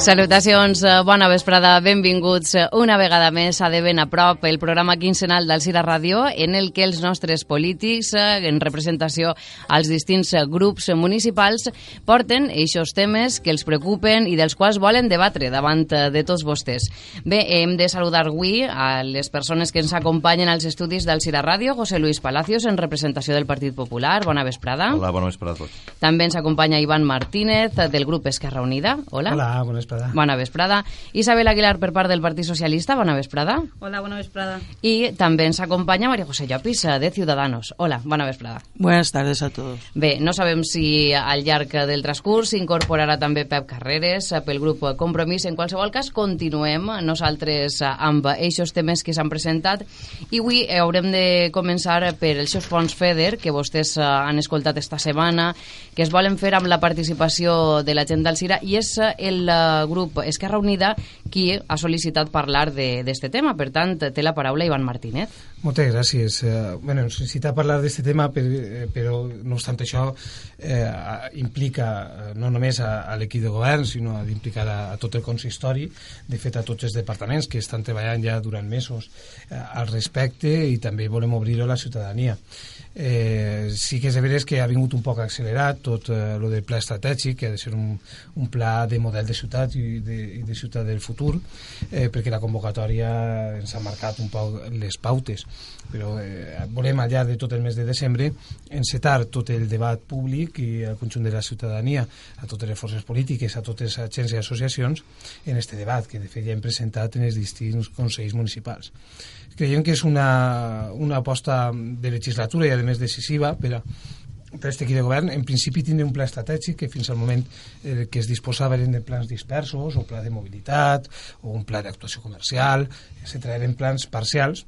Salutacions, eh, bona vesprada, benvinguts eh, una vegada més a De Ben a prop, el programa quincenal del Cira Ràdio, en el que els nostres polítics, eh, en representació als distints grups municipals, porten eixos temes que els preocupen i dels quals volen debatre davant de tots vostès. Bé, hem de saludar avui a les persones que ens acompanyen als estudis del Cira Ràdio, José Luis Palacios, en representació del Partit Popular. Bona vesprada. Hola, bona vesprada a tots. També ens acompanya Ivan Martínez, del grup Esquerra Unida. Hola. Hola, bona vesprada vesprada. Bona vesprada. Isabel Aguilar per part del Partit Socialista, bona vesprada. Hola, bona vesprada. I també ens acompanya María José Llopis, de Ciudadanos. Hola, bona vesprada. Buenas tardes a todos. Bé, no sabem si al llarg del transcurs s'incorporarà també Pep Carreres pel grup Compromís. En qualsevol cas, continuem nosaltres amb eixos temes que s'han presentat i avui haurem de començar per els seus fons FEDER, que vostès han escoltat esta setmana, que es volen fer amb la participació de la gent d'Alcira, i és el grup Esquerra Unida qui ha sol·licitat parlar d'aquest tema. Per tant, té la paraula Ivan Martínez. Moltes gràcies. Eh, bueno, necessita parlar d'aquest tema, per, eh, però no obstant això eh, implica eh, no només a, a l'equip de govern, sinó d'implicar a, a tot el consistori, de fet a tots els departaments que estan treballant ja durant mesos eh, al respecte i també volem obrir-ho a la ciutadania. Eh, sí que és veritat que ha vingut un poc accelerat tot eh, lo del pla estratègic, que ha de ser un, un pla de model de ciutat i de, i de ciutat del futur, eh, perquè la convocatòria ens ha marcat un poc les pautes. Però eh, volem, al llarg de tot el mes de desembre, encetar tot el debat públic i al conjunt de la ciutadania, a totes les forces polítiques, a totes les agents i associacions, en este debat, que de fet ja hem presentat en els distints consells municipals creiem que és una, una aposta de legislatura i a més decisiva per a per aquest equip de govern, en principi tindre un pla estratègic que fins al moment eh, que es disposava eren de plans dispersos, o pla de mobilitat, o un pla d'actuació comercial, etc. Eren plans parcials,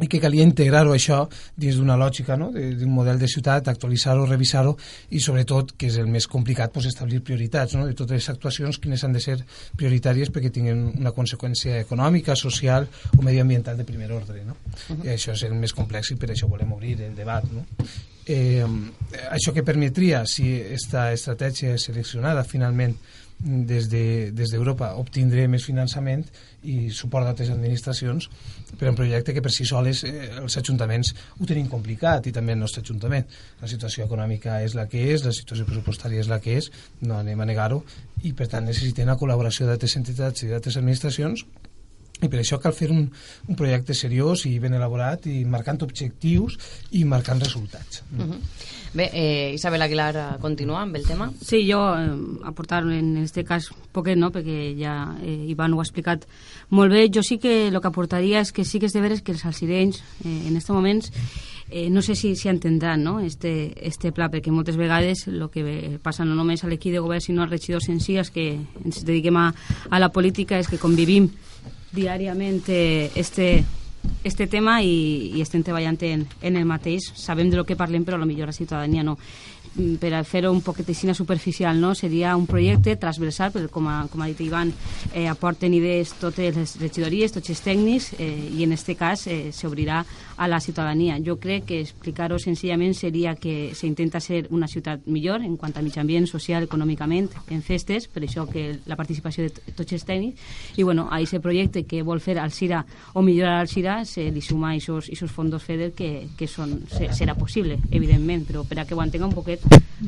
i que calia integrar-ho això dins d'una lògica, no? d'un model de ciutat, actualitzar-ho, revisar-ho i sobretot, que és el més complicat, pues, establir prioritats no? de totes les actuacions, quines han de ser prioritàries perquè tinguin una conseqüència econòmica, social o medioambiental de primer ordre. No? Uh -huh. I això és el més complex i per això volem obrir el debat. No? Eh, això que permetria, si aquesta estratègia és seleccionada finalment des d'Europa de, des obtindré més finançament i suport d'altres administracions per a un projecte que per si soles eh, els ajuntaments ho tenim complicat i també el nostre ajuntament. La situació econòmica és la que és, la situació pressupostària és la que és, no anem a negar-ho i per tant necessitem la col·laboració d'altres entitats i d'altres administracions i per això cal fer un, un projecte seriós i ben elaborat i marcant objectius i marcant resultats. Uh -huh. Bé, eh, Isabel Aguilar, continua amb el tema? Sí, jo eh, aportar en aquest cas poquet, no?, perquè ja eh, Ivan ho ha explicat molt bé. Jo sí que el que aportaria és que sí que és de veres que els alcirenys eh, en aquests moments eh, no sé si, si entendran no? este, este pla, perquè moltes vegades el que passa no només a l'equip de govern sinó als regidors en si, que ens dediquem a, a la política, és que convivim diàriament este, este tema i, i estem treballant en, en el mateix. Sabem de lo que parlem, però millor la ciutadania no. Mm, per a fer-ho un poquet així superficial, no? seria un projecte transversal, perquè com com ha dit Ivan, eh, aporten idees totes les regidories, tots els tècnics, eh, i en aquest cas eh, s'obrirà a la ciutadania. Jo crec que explicar-ho senzillament seria que s'intenta ser una ciutat millor en quant a mig ambient, social, econòmicament, en festes, per això que la participació de tots els tècnics, i bueno, a aquest projecte que vol fer Alcira o millorar Alcira se li suma aquests fons FEDER que, que són, serà possible, evidentment, però per a que ho entenga un poquet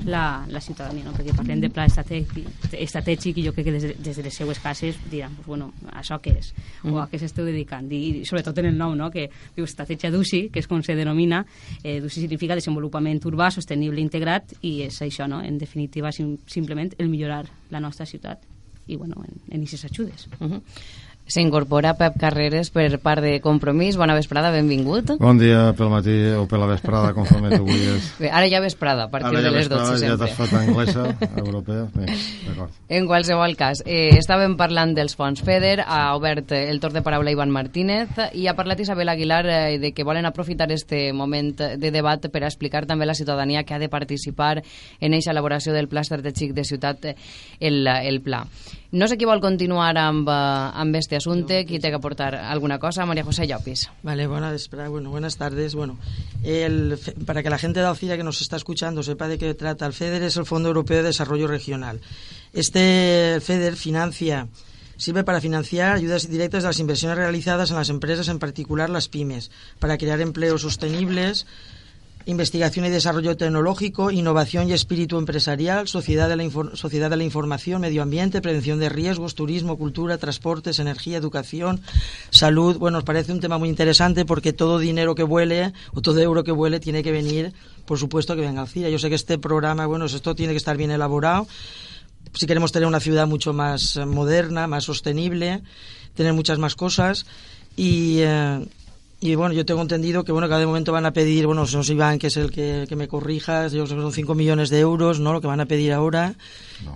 la, la ciutadania, no? perquè parlem de pla estratègic, estratègic i jo crec que des, des de les seues cases diran, pues, bueno, això què és? Mm. O a què s'esteu dedicant? I, sobretot en el nom, no? que diu estratègia d'UCI, que és com se denomina, eh, d'UCI significa desenvolupament urbà, sostenible, integrat, i és això, no? en definitiva, sim, simplement el millorar la nostra ciutat i bueno, en, en aquestes ajudes. Uh -huh. S'incorpora Pep Carreres per part de Compromís. Bona vesprada, benvingut. Bon dia pel matí o per la vesprada, conforme tu vulguis. Bé, ara ja vesprada, a partir de les 12 sempre. Ja t'has fet anglesa, europea. Bé, d'acord. En qualsevol cas, eh, estàvem parlant dels fons FEDER, ha obert el torn de paraula Ivan Martínez i ha parlat Isabel Aguilar eh, de que volen aprofitar este moment de debat per a explicar també a la ciutadania que ha de participar en aquesta elaboració del pla estratègic de ciutat, el, el pla. No sé qui vol continuar amb, eh, este assunte, qui té que aportar alguna cosa, María José Llopis. Vale, buena, bueno, buenas tardes. Bueno, el, para que la gente de Alcira que nos está escuchando sepa de qué trata, el FEDER es el Fondo Europeo de Desarrollo Regional. Este FEDER financia, sirve para financiar ayudas directas de las inversiones realizadas en las empresas, en particular las pymes, para crear empleos sostenibles, investigación y desarrollo tecnológico, innovación y espíritu empresarial, sociedad de, la sociedad de la información, medio ambiente, prevención de riesgos, turismo, cultura, transportes, energía, educación, salud. Bueno, nos parece un tema muy interesante porque todo dinero que vuele o todo euro que vuele tiene que venir, por supuesto, que venga al CIRA. Yo sé que este programa, bueno, esto tiene que estar bien elaborado. Si queremos tener una ciudad mucho más eh, moderna, más sostenible, tener muchas más cosas y... eh, y bueno, yo tengo entendido que bueno, cada momento van a pedir, bueno, no sé Iván, que es el que, que me corrija, yo que son 5 millones de euros, ¿no? Lo que van a pedir ahora.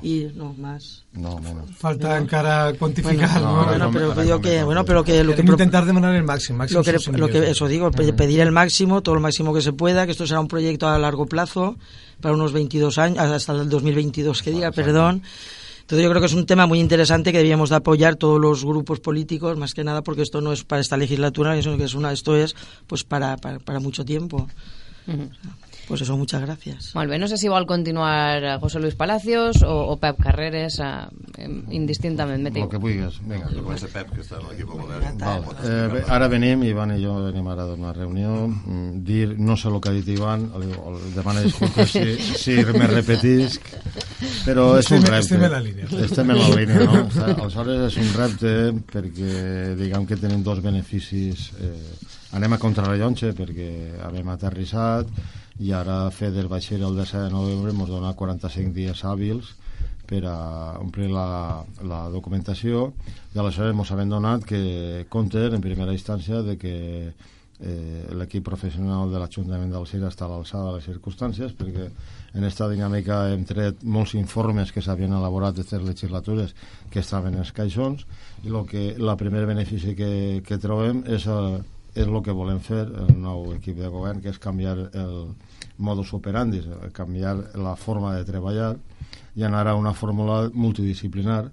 Y no, más. No, menos. Falta encara quantificar, Bueno, no? no, bueno, no, pero digo que, no, bueno, no, pero que lo que intentar demanar el màxim, màxim lo que, lo que eso digo, pe- pedir el máximo, todo lo máximo que se pueda, que esto será un proyecto a largo plazo, para unos 22 años, hasta el 2022 que diga, perdón. Entonces yo creo que es un tema muy interesante que debíamos de apoyar todos los grupos políticos, más que nada porque esto no es para esta legislatura, sino que es una, esto es pues para, para, mucho tiempo. Pues eso, muchas gracias. Molt bé, no sé si vol continuar eh, José Luis Palacios o, o Pep Carreres eh, em, indistintament, me El que vulguis, vinga. Comença Pep, que està en l'equip de govern. Val. Eh, bé, ara venim, Ivan i jo venim ara d'una reunió, mm, dir, no sé el que ha dit Ivan, li, li demano disculpes si, si me repetisc, però és un repte. estem en la línia. Estem en la línia, no? Aleshores és un repte perquè diguem que tenim dos beneficis. Eh, anem a contrarrellotge perquè hem aterrissat i ara FEDER va ser el 17 de novembre ens dona 45 dies hàbils per a omplir la, la documentació. I aleshores ens hem donat que compte en primera instància de que eh, l'equip professional de l'Ajuntament del CIR està a l'alçada de les circumstàncies perquè en aquesta dinàmica hem tret molts informes que s'havien elaborat d'aquestes legislatures que estaven en els caixons i lo que, la primer benefici que, que trobem és, el, és el que volem fer el nou equip de govern que és canviar el modus operandi canviar la forma de treballar i anar a una fórmula multidisciplinar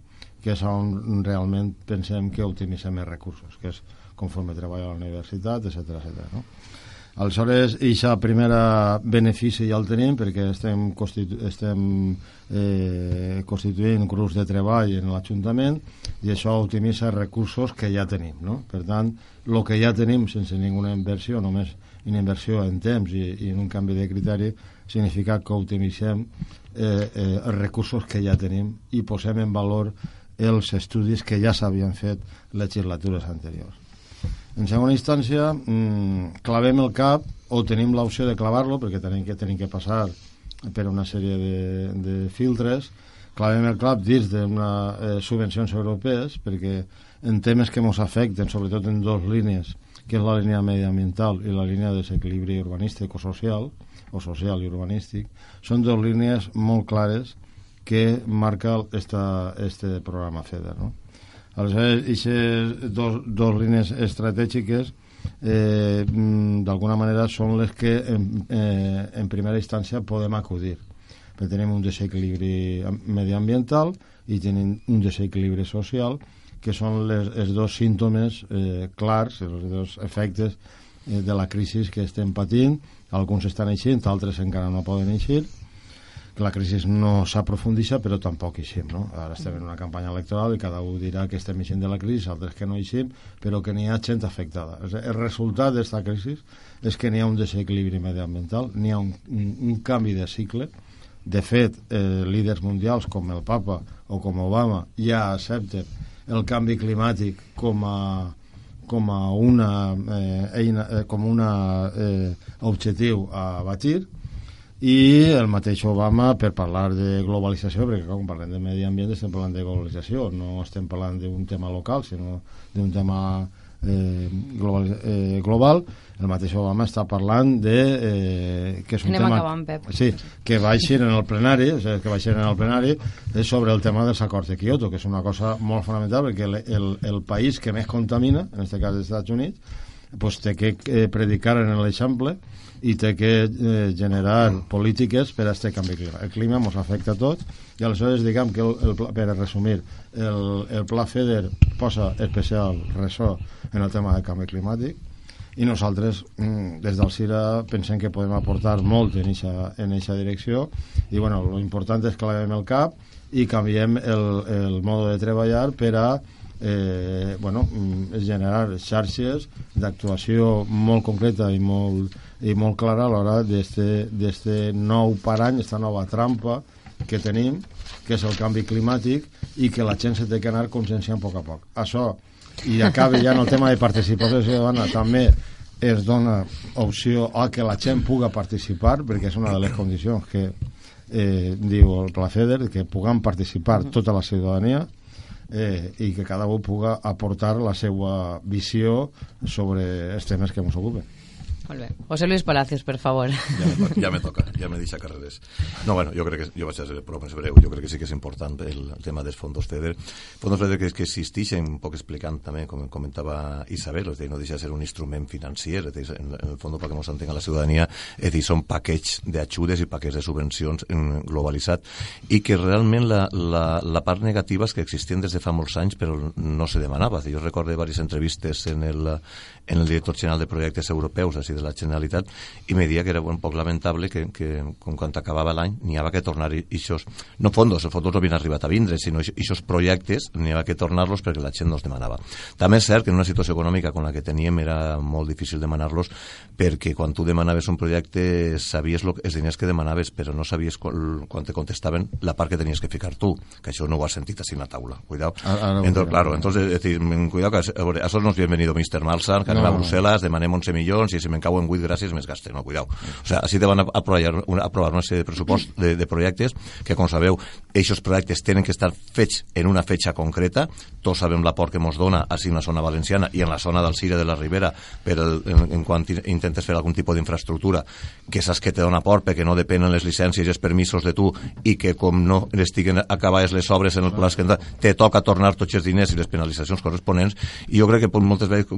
que és on realment pensem que optimitzem els recursos, que és conforme treballa a la universitat, etc etc. no? Aleshores, aquest primera benefici ja el tenim perquè estem, constitu estem eh, constituint grups de treball en l'Ajuntament i això optimitza recursos que ja tenim. No? Per tant, el que ja tenim sense ninguna inversió, només una inversió en temps i, i en un canvi de criteri, significa que optimitzem eh, eh, els recursos que ja tenim i posem en valor els estudis que ja s'havien fet legislatures anteriors. En segona instància, mmm, clavem el cap o tenim l'opció de clavar-lo perquè tenim que, tenim que passar per una sèrie de, de filtres clavem el cap dins d'unes eh, subvencions europees perquè en temes que ens afecten, sobretot en dues línies, que és la línia mediambiental i la línia de desequilibri urbanístic o social, o social i urbanístic, són dues línies molt clares que marca esta, este programa FEDER, no? Aleshores, aquestes dos, dos línies estratègiques eh, mm, d'alguna manera són les que en, eh, en primera instància podem acudir. Perquè tenim un desequilibri mediambiental i tenim un desequilibri social que són les, els dos símptomes eh, clars, els dos efectes eh, de la crisi que estem patint. Alguns estan eixint, altres encara no poden eixir que la crisi no s'aprofundissa però tampoc eixim no? ara estem en una campanya electoral i cada un dirà que estem eixint de la crisi, altres que no eixim però que n'hi ha gent afectada. El resultat d'aquesta crisi és que n'hi ha un desequilibri mediambiental n'hi ha un, un, un canvi de cicle. De fet, eh, líders mundials com el Papa o com Obama ja accepten el canvi climàtic com a com a una eh, eina, eh, com una eh, objectiu a batir i el mateix Obama per parlar de globalització, perquè quan parlem de medi ambient estem parlant de globalització, no estem parlant d'un tema local, sinó d'un tema eh, global, eh, global. El mateix Obama està parlant de... Eh, que és un Anem tema, acabant, Pep. Sí, que va eixir en el plenari, o sigui, que va eixir en el plenari, és sobre el tema dels acords de Kyoto, que és una cosa molt fonamental, perquè el, el, el país que més contamina, en aquest cas els Estats Units, pues té que eh, predicar en l'exemple i té que eh, generar polítiques per a aquest canvi clima. El clima ens afecta a tots i aleshores diguem que, el, el, pla- per a resumir, el, el pla FEDER posa especial ressò en el tema del canvi climàtic i nosaltres mm, des del CIRA pensem que podem aportar molt en eixa, en eixa direcció i bueno, lo important és que l'haguem el cap i canviem el, el mode de treballar per a eh, bueno, mm, generar xarxes d'actuació molt concreta i molt, i molt clara a l'hora d'este nou parany, aquesta nova trampa que tenim, que és el canvi climàtic i que la gent se té que anar conscienciant a poc a poc. Això, i acabi ja en el tema de participació ciutadana, també es dona opció a que la gent puga participar, perquè és una de les condicions que eh, diu el Pla FEDER, que puguem participar tota la ciutadania, eh, i que cada un puga aportar la seva visió sobre els temes que ens ocupen. Molt bé. José Luis Palacios, per favor. Ja me, toca, ja me toca, ja me deixa carreres. No, bueno, jo crec que, jo vaig a ser prou més breu, jo crec que sí que és important el, el tema dels fondos FEDER. Fondos FEDER que, que existeixen, un poc explicant també, com comentava Isabel, és dir, no deixa de ser un instrument financer, és dir, en, en el fons, perquè ens entenga la ciutadania, és dir, són paquets d'ajudes i paquets de subvencions globalitzat, i que realment la, la, la part negativa és que existien des de fa molts anys, però no se demanava. Jo recordo diverses entrevistes en el, en el director general de projectes europeus, així de la Generalitat, i me dia que era un poc lamentable que, que com quan acabava l'any n'hi havia que tornar ixos, no fondos, els fondos no havien arribat a vindre, sinó ixos projectes n'hi havia que tornar-los perquè la gent no els demanava. També és cert que en una situació econòmica com la que teníem era molt difícil demanar-los perquè quan tu demanaves un projecte sabies lo, els diners que demanaves, però no sabies quan, quan te contestaven la part que tenies que ficar tu, que això no ho has sentit així en la taula. Cuidado. Ara, ara entonces, claro, entonces, es decir, cuidado que a, veure, a eso nos bienvenido Mr. Malsan, que no. anem a Brussel·les, demanem 11 milions i si me'n cauen 8 gràcies més gaste, no, cuidao. O sea, així te van aprovar una, aprovar una sèrie de pressupost de, de projectes que, com sabeu, aquests projectes tenen que estar fets en una fetxa concreta, tots sabem l'aport que ens dona així en la zona valenciana i en la zona del Cire de la Ribera per el, en, en quan intentes fer algun tipus d'infraestructura que saps que te dona aport perquè no depenen les llicències i els permisos de tu i que com no estiguen acabades les obres en el pla que te toca tornar tots els diners i les penalitzacions corresponents. I jo crec que moltes vegades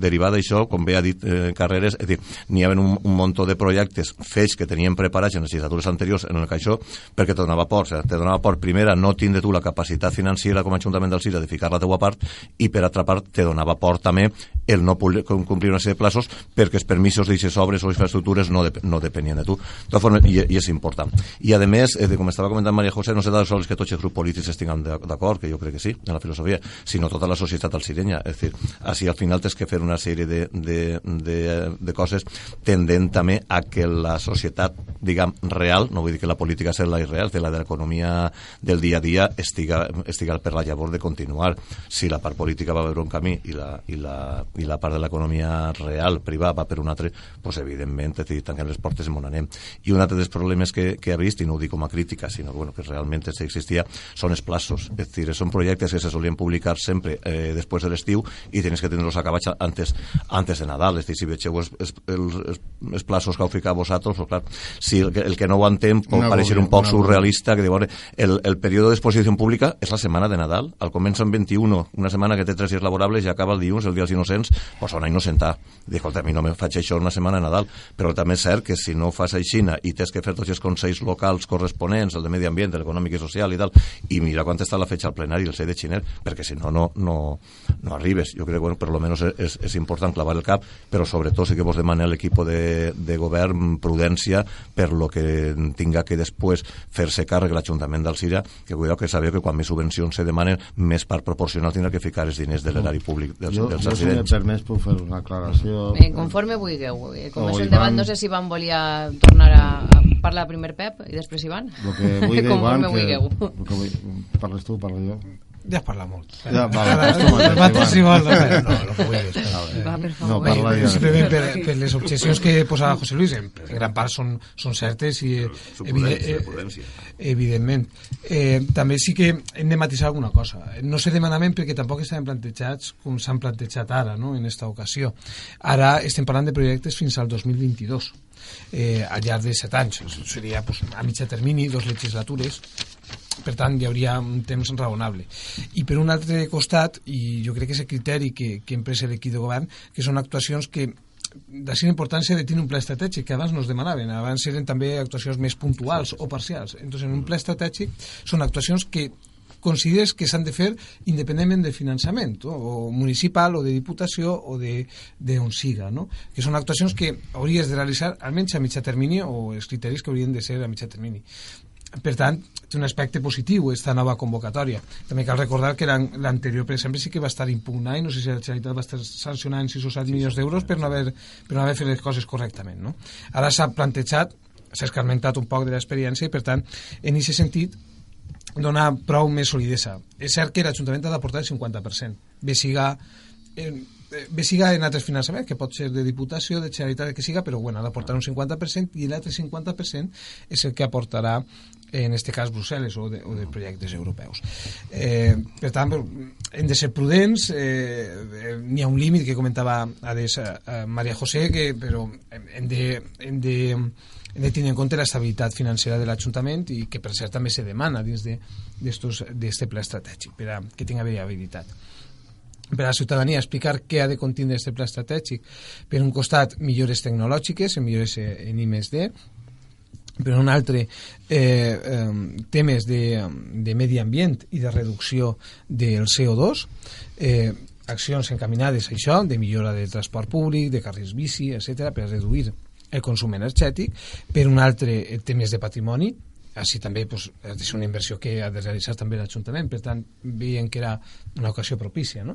derivada d'això, com bé ha dit eh, Carreres, és dir, n'hi havia un, un munt de projectes fets que tenien preparats en les legislatures anteriors en el que això, perquè te donava por, o sigui, te donava por, primera, no tindre tu la capacitat financera com a Ajuntament del Sira de ficar la teua part, i per altra part te donava por també el no complir una sèrie de plaços perquè els permisos d'aixes obres o infraestructures no, de, no depenien de tu. De forma, i, i és important. I a més, eh, com estava comentant Maria José, no se da sols que tots els grups polítics estiguin d'acord, que jo crec que sí, en la filosofia, sinó tota la societat alcirenya. És dir, així al final tens que fer una sèrie de, de, de, de coses tendent també a que la societat, diguem, real, no vull dir que la política sigui la irreal, que la de l'economia del dia a dia estiga, estiga per la llavor de continuar. Si la part política va veure un camí i la, i la, i la part de l'economia real, privada, va per un altre, pues, evidentment, és dir, tanquem les portes i on anem. I un altre dels problemes que, que ha vist, i no ho dic com a crítica, sinó bueno, que realment existia, són els plaços. És dir, són projectes que se solien publicar sempre eh, després de l'estiu i tens que tenir-los acabats antes, antes de Nadal. És dir, si vegeu els, els, els, els plaços que heu ficat vosaltres, pues, clar, si el, el que no ho entén pot no, pareixer un poc surrealista, que diu, el, el període d'exposició pública és la setmana de Nadal. Al comença en 21, una setmana que té tres dies laborables i acaba el dilluns, el dia dels innocents, pues una innocentà. Dic, a mi no me faig això una setmana de Nadal, però també és cert que si no fas aixina i tens que fer tots els consells locals corresponents, el de medi ambient, l'econòmic i social i tal, i mira quan està la fetge al plenari, el 6 de xiner, perquè si no, no, no, no arribes. Jo crec que, bueno, per lo menos és, és important clavar el cap, però sobretot sí que vos demana l'equip de, de govern prudència per lo que tinga que després fer-se càrrec l'Ajuntament d'Alcira, que cuidao que sabeu que quan més subvencions se demanen, més part proporcional tindrà que ficar els diners de l'erari públic dels, jo, dels jo, si permès, puc fer una aclaració. Eh, conforme vulgueu. Com és el debat, no sé si van volia tornar a, a parlar primer Pep i després Ivan. Lo que vull dir, Ivan, que, que vull, parles tu, parlo jo. Ja has parlat molt. Ja, vale, el mateix igual. No, no, el que vulguis. Va, per favor. No, parla ja. Simplement per, per les objeccions que posava José Luis, en, en gran part són, són certes i evident, evidentment. Eh, també sí que hem de matisar alguna cosa. No se demanaven perquè tampoc estaven plantejats com s'han plantejat ara, no?, en esta ocasió. Ara estem parlant de projectes fins al 2022 eh, al llarg de set anys. Seria pues, a mitja termini, dos legislatures, per tant hi hauria un temps raonable. I per un altre costat i jo crec que és el criteri que, que hem pres l'equip de govern que són actuacions que d'ací la importància de tenir un pla estratègic que abans no es demanaven, abans eren també actuacions més puntuals o parcials. Entonces en un pla estratègic són actuacions que consideres que s'han de fer independentment de finançament, o municipal, o de diputació, o de, de on siga, no? que són actuacions que hauries de realitzar almenys a mitjà termini o els criteris que haurien de ser a mitjà termini per tant, té un aspecte positiu esta nova convocatòria. També cal recordar que l'an- l'anterior, per exemple, sí que va estar impugnada i no sé si la Generalitat va estar sancionant 6 o 7 milions d'euros per, no haver, per no haver fet les coses correctament. No? Ara s'ha plantejat, s'ha escarmentat un poc de l'experiència i, per tant, en aquest sentit, donar prou més solidesa. És cert que l'Ajuntament ha d'aportar el 50%, bé siga eh, bé siga en altres finançaments, que pot ser de Diputació, de Generalitat, que siga, però bueno, ha d'aportar un 50% i l'altre 50% és el que aportarà en este cas Brussel·les o de, o de projectes europeus. Eh, per tant, hem de ser prudents, eh, eh, n'hi ha un límit que comentava Ades, eh, eh, Maria José, que, però hem, de, hem de hem de tenir en compte l'estabilitat financera de l'Ajuntament i que per cert també se demana dins d'aquest pla estratègic per a que tingui viabilitat per a la ciutadania explicar què ha de contindre aquest pla estratègic per un costat millores tecnològiques millores eh, en I+D per un altre eh, eh, temes de, de medi ambient i de reducció del CO2 eh, accions encaminades a això de millora del transport públic, de carrils bici, etc per reduir el consum energètic per un altre eh, temes de patrimoni així també pues, de ser una inversió que ha de realitzar també l'Ajuntament per tant veien que era una ocasió propícia no?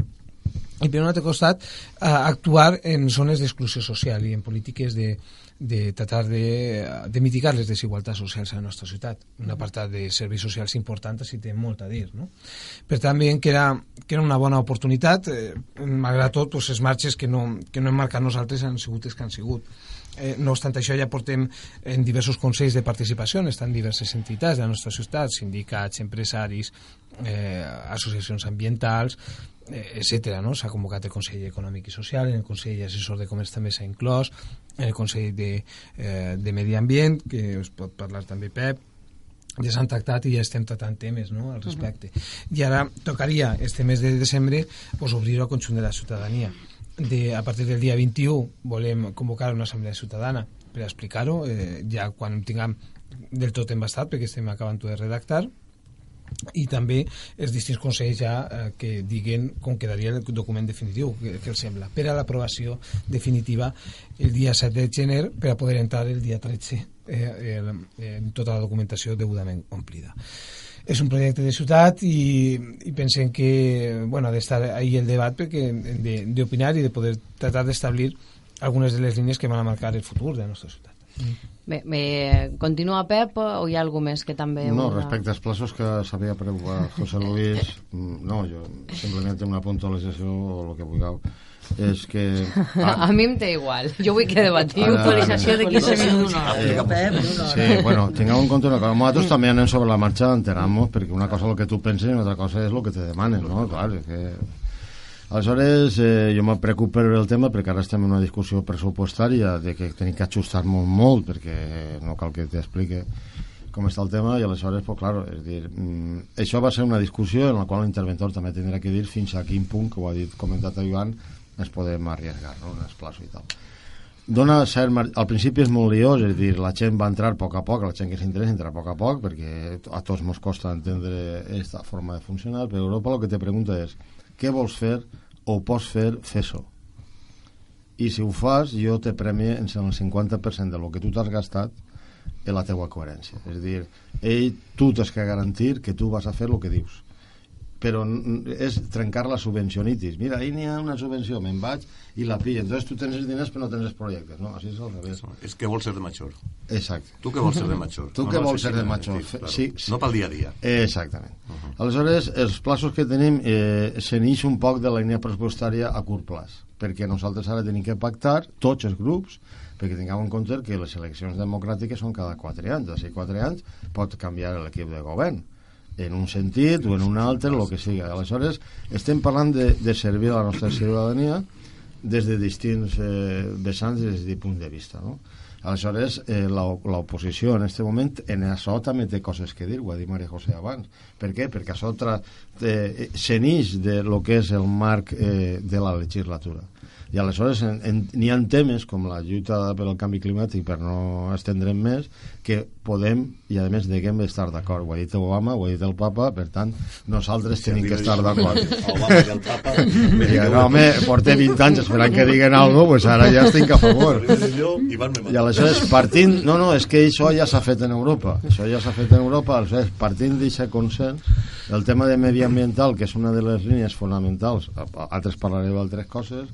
i per un altre costat actuar en zones d'exclusió social i en polítiques de, de tratar de, de mitigar les desigualtats socials a la nostra ciutat. Un apartat de serveis socials important així té molt a dir. No? Per tant, veiem que era, que era una bona oportunitat, eh, malgrat tot, pues, les marxes que no, que no hem marcat nosaltres han sigut les que han sigut. Eh, no obstant això, ja portem en diversos consells de participació, estan diverses entitats de la nostra ciutat, sindicats, empresaris, eh, associacions ambientals, etc. No? S'ha convocat el Consell Econòmic i Social, en el Consell Assessor de Comerç també s'ha inclòs, en el Consell de, eh, de Medi Ambient, que us pot parlar també Pep, ja s'han tractat i ja estem tratant temes no, al respecte. Uh -huh. I ara tocaria, este mes de desembre, pues, obrir al conjunt de la ciutadania. De, a partir del dia 21 volem convocar una assemblea ciutadana per explicar-ho, eh, ja quan tinguem del tot embastat, perquè estem acabant de redactar, i també els distints consells ja eh, que diguen com quedaria el document definitiu que, que els sembla per a l'aprovació definitiva el dia 7 de gener per a poder entrar el dia 13 eh, en tota la documentació degudament omplida és un projecte de ciutat i, i pensem que bueno, ha d'estar ahí el debat perquè d'opinar i de poder tratar d'establir algunes de les línies que van a marcar el futur de la nostra ciutat Bé, bé, continua Pep o hi ha algú més que també... No, vulga- respecte als plaços que s'havia preocupat José Luis, mm, no, jo simplement una puntualització o el que vulgueu, és que... A mi em té igual, jo vull que debatiu. Ara- Actualització de 15 minuts. Una Sí, bueno, tingueu en compte una cosa. Nosaltres també anem sobre la marxa, entenem-nos, perquè una cosa és el que tu penses i una altra cosa és el que te demanen, no? Clar, és que... Aleshores, eh, jo me preocupo per el tema perquè ara estem en una discussió pressupostària de que tenim que ajustar-nos molt perquè no cal que t'explique com està el tema i aleshores, pues, claro, és dir, mm, això va ser una discussió en la qual l'interventor també tindrà que dir fins a quin punt, que ho ha dit comentat a Joan, ens podem arriesgar, no?, en els plaços i tal dona cert mar... al principi és molt liós, és dir, la gent va entrar a poc a poc, la gent que s'interessa entra a poc a poc, perquè a tots ens costa entendre aquesta forma de funcionar, però Europa el que te pregunta és què vols fer o pots fer, fes-ho. I si ho fas, jo te premie en el 50% de lo que tu t'has gastat en la teua coherència. És a dir, ell, tu tens que garantir que tu vas a fer el que dius però és trencar la subvencionitis. Mira, ahí n'hi ha una subvenció, me'n vaig i la pillo. Entonces tu tens els diners però no tens els projectes. No, així és al revés. És que vols ser de major. Exacte. Tu que vols ser de major. Tu que vols ser de major. Claro. Sí, sí. No pel dia a dia. Exactament. Uh -huh. Aleshores, els plaços que tenim eh, se n'ix un poc de la línia pressupostària a curt plaç, perquè nosaltres ara tenim que pactar, tots els grups, perquè tinguem en compte que les eleccions democràtiques són cada 4 anys. D'ací 4 anys pot canviar l'equip de govern en un sentit o en un altre, el que sigui. Aleshores, estem parlant de, de servir a la nostra ciutadania des de distints eh, vessants des de punt de vista, no? Aleshores, eh, l'oposició en aquest moment en això també té coses que dir, ho ha dit Maria José abans. Per què? Perquè això eh, se n'ix de lo que és el marc eh, de la legislatura. I aleshores n'hi ha temes com la lluita per al canvi climàtic, per no estendre'm més, que podem i a més deguem estar d'acord. Ho ha dit Obama, ho ha dit el Papa, per tant, nosaltres sí, tenim que estar d'acord. Obama i el Papa... Diga, no, home, porté 20 anys esperant que diguen alguna cosa, pues ara ja estic a favor. I aleshores, partint... No, no, és que això ja s'ha fet en Europa. Això ja s'ha fet en Europa, aleshores, partint d'aquest consens, el tema de mediambiental, que és una de les línies fonamentals, altres parlareu d'altres coses,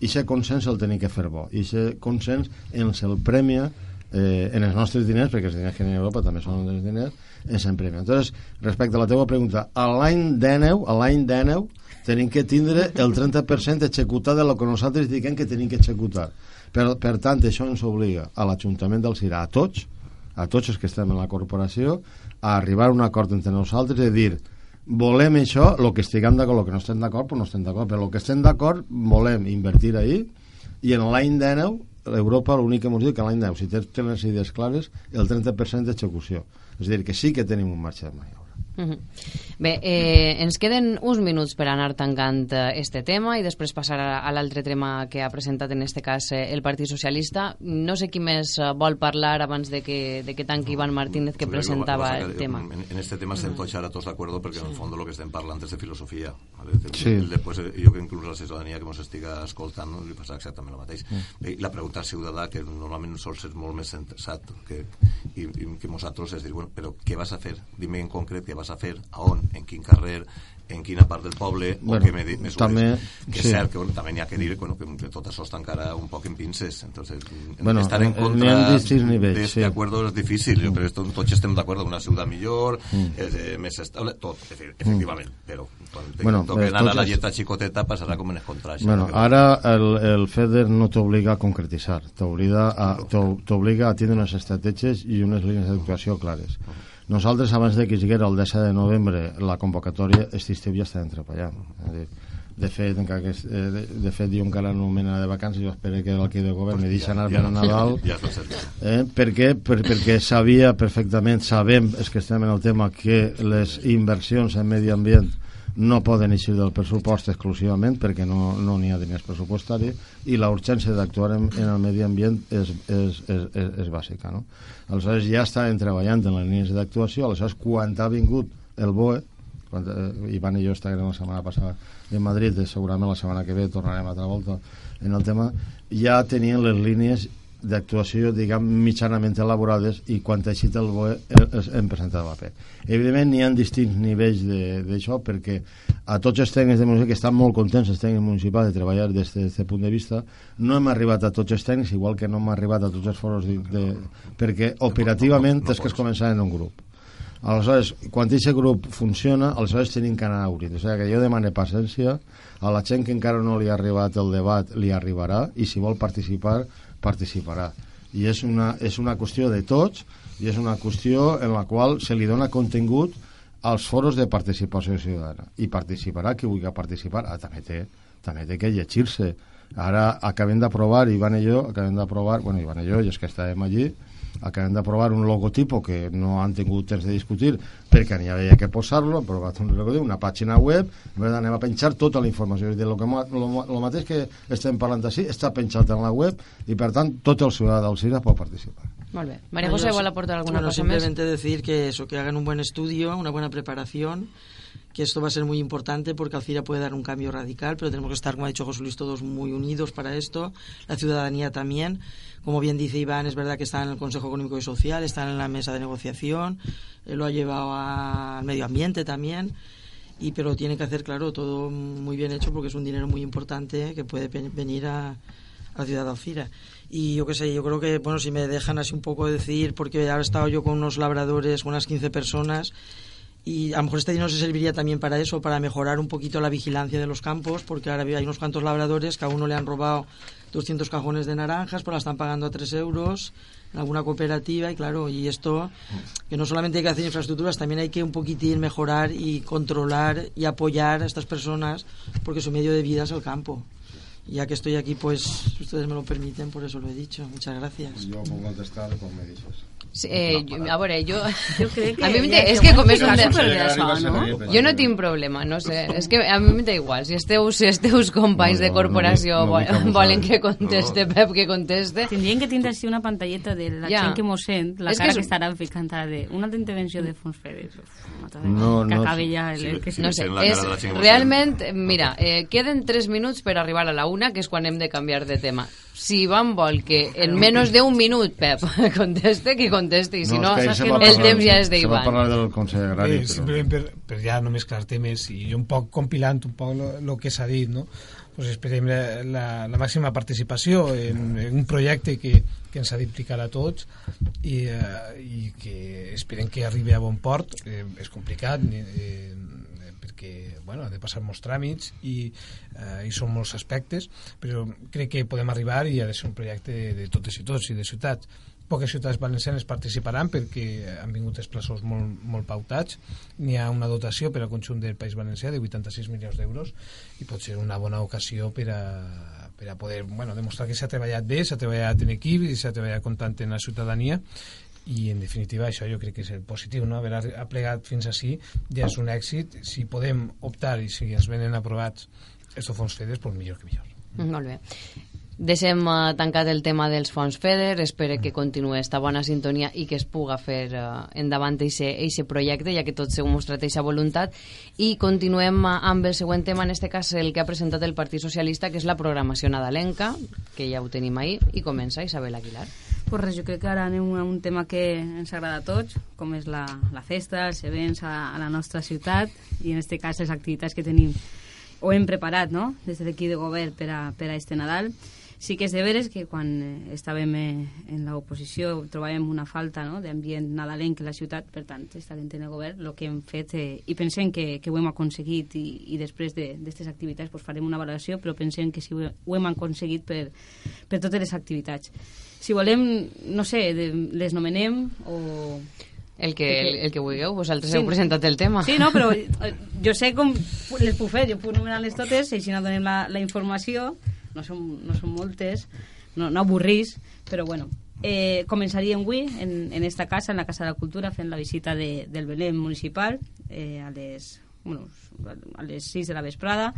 i aquest consens el tenim que fer bo. I aquest consens ens el premia eh, en els nostres diners perquè els diners que hi a Europa també són els diners ens en premia. Entonces respecte a la teva pregunta a l'any 19 a l'any 19 tenim que tindre el 30% executat de lo que nosaltres diguem que tenim que executar. Per, per tant això ens obliga a l'Ajuntament del Cira a tots a tots els que estem en la corporació a arribar a un acord entre nosaltres de dir volem això, el que estiguem d'acord, el que no estem d'acord, però no estem d'acord, però el que estem d'acord volem invertir ahir i en l'any 19 Europa l'únic que ens diu que l'any 10, si tens les idees clares, el 30% d'execució. És a dir, que sí que tenim un marxa de. -huh. Bé, eh, ens queden uns minuts per anar tancant eh, este tema i després passar a, l'altre tema que ha presentat en este cas eh, el Partit Socialista. No sé qui més eh, vol parlar abans de que, de que tanqui Iván Martínez que presentava el tema. En, este tema estem tots ara tots d'acord perquè en el fons lo que estem parlant és de filosofia. Després, jo que inclús la ciutadania que ens estiga escoltant li passa exactament el mateix. Mm. La pregunta ciutadà, que normalment sol ser molt més sensat que, i, i que nosaltres és dir, bueno, però què vas a fer? Dime en concret què vas vas a fer, a on, en quin carrer, en quina part del poble bueno, o què mesures. També, que és sí. cert que bueno, també n'hi ha que dir bueno, que, que tot això està encara un poc en pinces. Entonces, bueno, estar en contra de sí. acuerdo és difícil. Jo crec que tots estem d'acord una ciutat millor, mm. eh, més estable, tot, efectivament. Mm. Però quan bueno, toquen eh, ara la lletra xicoteta passarà com en el contrari. Bueno, ara el, el FEDER no t'obliga a concretitzar, t'obliga a, t'obliga a tindre unes estratègies i unes línies d'educació clares. -huh nosaltres, abans de que siguera el 10 de novembre la convocatòria, aquest estiu ja estàvem treballant. dir, de fet, encara que, eh, de, de fet diuen que ara no mena de vacances jo espero que el que de govern me deixi anar ja, ja, a Nadal ja, ja eh, per què? Per, perquè sabia perfectament sabem, és que estem en el tema que les inversions en medi ambient no poden eixir del pressupost exclusivament perquè no n'hi no ha diners pressupostaris i la urgència d'actuar en, en el medi ambient és, és, és, és, és bàsica no? aleshores ja estàvem treballant en les línies d'actuació aleshores quan ha vingut el BOE quan, eh, Ivan i jo estàvem la setmana passada en Madrid, segurament la setmana que ve tornarem a altra volta en el tema ja tenien les línies d'actuació, diguem, mitjanament elaborades i quan eixit el BOE hem presentat el paper. Evidentment, n'hi ha distints nivells d'això perquè a tots els tècnics de municipal que estan molt contents els tècnics municipals de treballar des d'aquest punt de vista no hem arribat a tots els tècnics igual que no hem arribat a tots els foros de, de, perquè operativament és que es començar en un grup aleshores, quan aquest grup funciona aleshores tenim que anar a obrir o sigui que jo demane paciència a la gent que encara no li ha arribat el debat li arribarà i si vol participar participarà. I és una, és una qüestió de tots i és una qüestió en la qual se li dona contingut als foros de participació ciutadana. I participarà qui vulgui participar. Ah, també, té, també té que llegir-se. Ara acabem d'aprovar, Ivan i jo acabem d'aprovar, bueno, Ivan i jo i és que estàvem allí acabem d'aprovar un logotipo que no han tingut temps de discutir perquè n'hi havia que posar-lo, però va un logotipo, una pàgina web, anem a penjar tota la informació. És dir, lo, que, lo, lo mateix que estem parlant així està penjat en la web i per tant tot el ciutadà del CIRA pot participar. Molt bé. María José, ¿vuelve aportar alguna bueno, cosa simplemente más? decir que eso, que hagan un buen estudio, una buena preparación, que esto va a ser muy importante porque Alcira puede dar un cambio radical, pero tenemos que estar, como ha dicho José Luis, todos muy unidos para esto, la ciudadanía también. Como bien dice Iván, es verdad que está en el Consejo Económico y Social, está en la mesa de negociación, lo ha llevado al medio ambiente también, y pero tiene que hacer, claro, todo muy bien hecho porque es un dinero muy importante que puede venir a, a ciudad de Alcira. Y yo qué sé, yo creo que, bueno, si me dejan así un poco decir, porque ahora he estado yo con unos labradores, unas 15 personas, y a lo mejor este dinero se serviría también para eso, para mejorar un poquito la vigilancia de los campos, porque ahora hay unos cuantos labradores que a uno le han robado 200 cajones de naranjas, pues la están pagando a 3 euros en alguna cooperativa y claro, y esto que no solamente hay que hacer infraestructuras, también hay que un poquitín mejorar y controlar y apoyar a estas personas porque su medio de vida es el campo. Ya que estoy aquí, pues ustedes me lo permiten, por eso lo he dicho. Muchas gracias. Yo puedo contestar como me dices. Sí, eh, jo, a veure, jo... Jo crec que a mi ja és que que com ho és un... no? Jo no tinc problema, no sé. És que a mi m'és igual. Si els teus, si els teus companys No, de no, corporació no no volen que conteste, Pep, que conteste... Tindrien que tindre així una pantalleta de la Ja. gent que mos sent, la És que cara és- que, ficant de una altra intervenció de fons fedes. Uf, m'ha de- No, que no, acabi ja el, sí, el que sí. No sé, és, cara realment, mira, eh, queden 3 minuts per arribar a la una, que és quan hem de canviar de tema. Si Ivan vol que en menys d'un minut, Pep, conteste, que conteste, i si no, és que ahir se va el temps ja és Se va d'Ivan. parlar del Consell Agrari, però... simplement per, per ja no mesclar temes i un poc compilant un poc el que s'ha dit, no? Pues esperem la, la, la màxima participació en, en un projecte que, que ens ha d'implicar a tots i, eh, i que esperem que arribi a bon port. Eh, és complicat, eh, perquè bueno, ha de passar molts tràmits i, eh, i són molts aspectes, però crec que podem arribar i ha de ser un projecte de, de totes i tots i de ciutats. Poques ciutats valencianes participaran perquè han vingut els plaços molt, molt pautats. N'hi ha una dotació per al conjunt del País Valencià de 86 milions d'euros i pot ser una bona ocasió per a, per a poder bueno, demostrar que s'ha treballat bé, s'ha treballat en equip i s'ha treballat comptant en la ciutadania i en definitiva això jo crec que és el positiu no? haver aplegat fins així ja és un èxit si podem optar i si ens venen aprovats estos fons FEDES pues millor que millor Molt bé. Deixem uh, tancat el tema dels fons FEDER, espero que continuï esta bona sintonia i que es puga fer uh, endavant aquest projecte, ja que tots heu mostrat aquesta voluntat. I continuem uh, amb el següent tema, en este cas el que ha presentat el Partit Socialista, que és la programació nadalenca, que ja ho tenim ahir, i comença Isabel Aguilar. Pues res, jo crec que ara anem a un tema que ens agrada a tots, com és la, la festa, els events a, a la nostra ciutat i en aquest cas les activitats que tenim o hem preparat no? des de l'equip de govern per a, per a este Nadal. Sí que és de veres que quan eh, estàvem eh, en l'oposició trobàvem una falta no? d'ambient nadalenc en la ciutat, per tant, estarem en el govern, el que hem fet, eh, i pensem que, que ho hem aconseguit i, i després d'aquestes de, activitats pues, farem una valoració, però pensem que si ho, ho hem aconseguit per, per totes les activitats. Si volem, no sé, de, les nomenem o... El que, el, el que vulgueu, vosaltres Sí. heu presentat el tema. Sí, no, però eh, jo sé com les puc fer, jo puc nomenar-les totes i així no donem la, la informació, no són, no són moltes, no, no avorrís, però bueno. Eh, començaríem avui en, en esta casa, en la Casa de la Cultura, fent la visita de, del Belém municipal eh, a, les, bueno, a les 6 de la vesprada.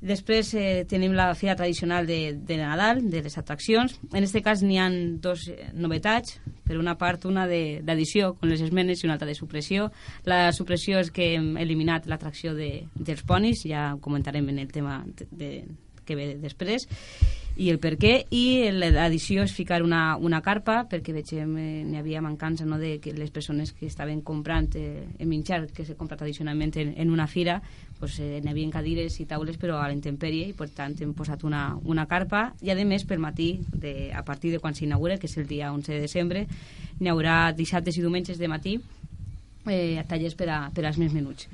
Després eh, tenim la fira tradicional de, de Nadal, de les atraccions. En aquest cas n'hi han dos novetats. Per una part, una de- d'addició, amb les esmenes, i una altra de supressió. La supressió és que hem eliminat l'atracció de, dels ponis, ja comentarem en el tema de, de, que ve després, i el per què. I l'addició és ficar una, una carpa, perquè que eh, n'hi havia mancança no, de que les persones que estaven comprant eh, el menjar que se compra tradicionalment en, en una fira pues, eh, n'hi havia cadires i taules però a l'intemperie i per tant hem posat una, una carpa i a més pel matí de, a partir de quan s'inaugura que és el dia 11 de desembre n'hi haurà dissabtes i diumenges de matí eh, tallers per, a, per als més menuts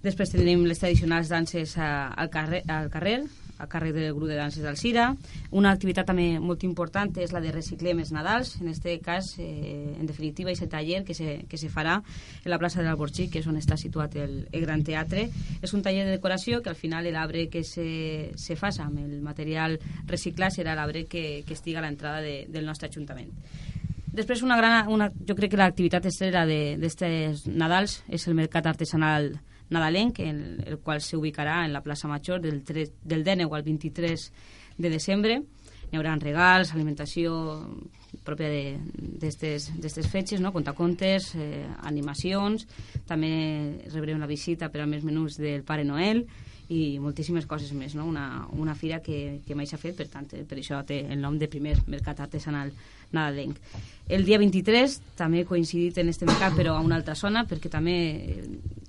després tenim les tradicionals danses a, al, carrer, al carrer a càrrec del grup de danses d'Alcira. Una activitat també molt important és la de reciclem els Nadals, en este cas, eh, en definitiva, és el taller que se, que se farà en la plaça de l'Alborxí, que és on està situat el, el Gran Teatre. És un taller de decoració que al final l'arbre que se, se fa amb el material reciclat serà l'arbre que, que estiga a l'entrada de, del nostre Ajuntament. Després, una gran, una, jo crec que l'activitat estrella d'aquests Nadals és el mercat artesanal nadalenc, en el qual s'ubicarà en la plaça Major del, 3, del 19 al 23 de desembre. Hi haurà regals, alimentació pròpia d'aquestes fetges, no? contacontes, eh, animacions, també rebrem la visita per a més menús del Pare Noel i moltíssimes coses més, no? una, una fira que, que mai s'ha fet, per tant, eh, per això té el nom de primer mercat artesanal nadalenc. El dia 23 també coincidit en este mercat, però a una altra zona, perquè també eh,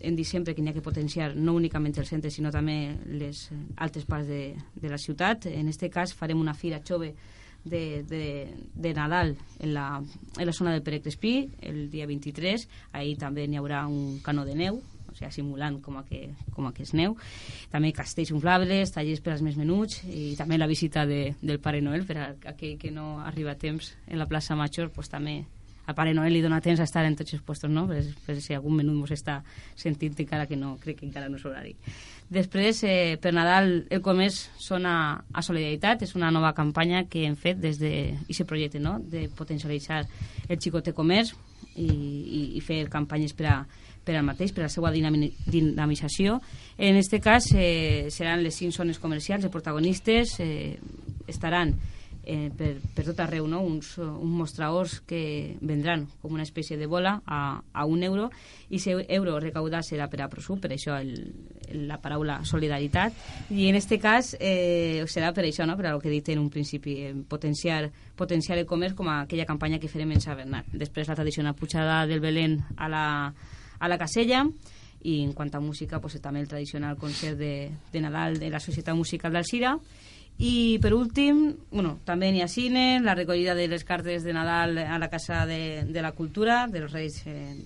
hem dit sempre que n'hi ha que potenciar no únicament el centre, sinó també les altres parts de, de la ciutat. En este cas farem una fira jove de, de, de Nadal en la, en la zona del Pere Crespí el dia 23, ahir també n'hi haurà un canó de neu sigui, simulant com a, que, com a que és neu també castells inflables, tallers per als més menuts i també la visita de, del Pare Noel per a aquell que no arriba a temps en la plaça Major, pues, també al Pare Noel li dona temps a estar en tots els puestos, no? Per, per si algun menut mos està sentint encara que no, crec que encara no és horari. Després, eh, per Nadal, el comerç sona a solidaritat, és una nova campanya que hem fet des de aquest projecte, no?, de potencialitzar el xicote comerç. i, i, i fer campanyes per a, per al mateix, per a la seva dinami, dinamització. En aquest cas eh, seran les cinc zones comercials, els protagonistes eh, estaran eh, per, per tot arreu, no? uns, uns mostraors que vendran com una espècie de bola a, a un euro i si euro recaudat serà per a Prosub, per això el, la paraula solidaritat i en aquest cas eh, serà per això, no? per a el que he dit en un principi eh, potenciar, potenciar el comerç com aquella campanya que farem en Sant Bernat després la tradicional pujada del Belén a la, a la casella. I en quant a música pues, també el tradicional concert de, de Nadal de la Societat Musical d'Alcira. I per últim, bueno, també n'hi ha cine, la recollida de les cartes de Nadal a la Casa de, de la Cultura, dels Reis eh,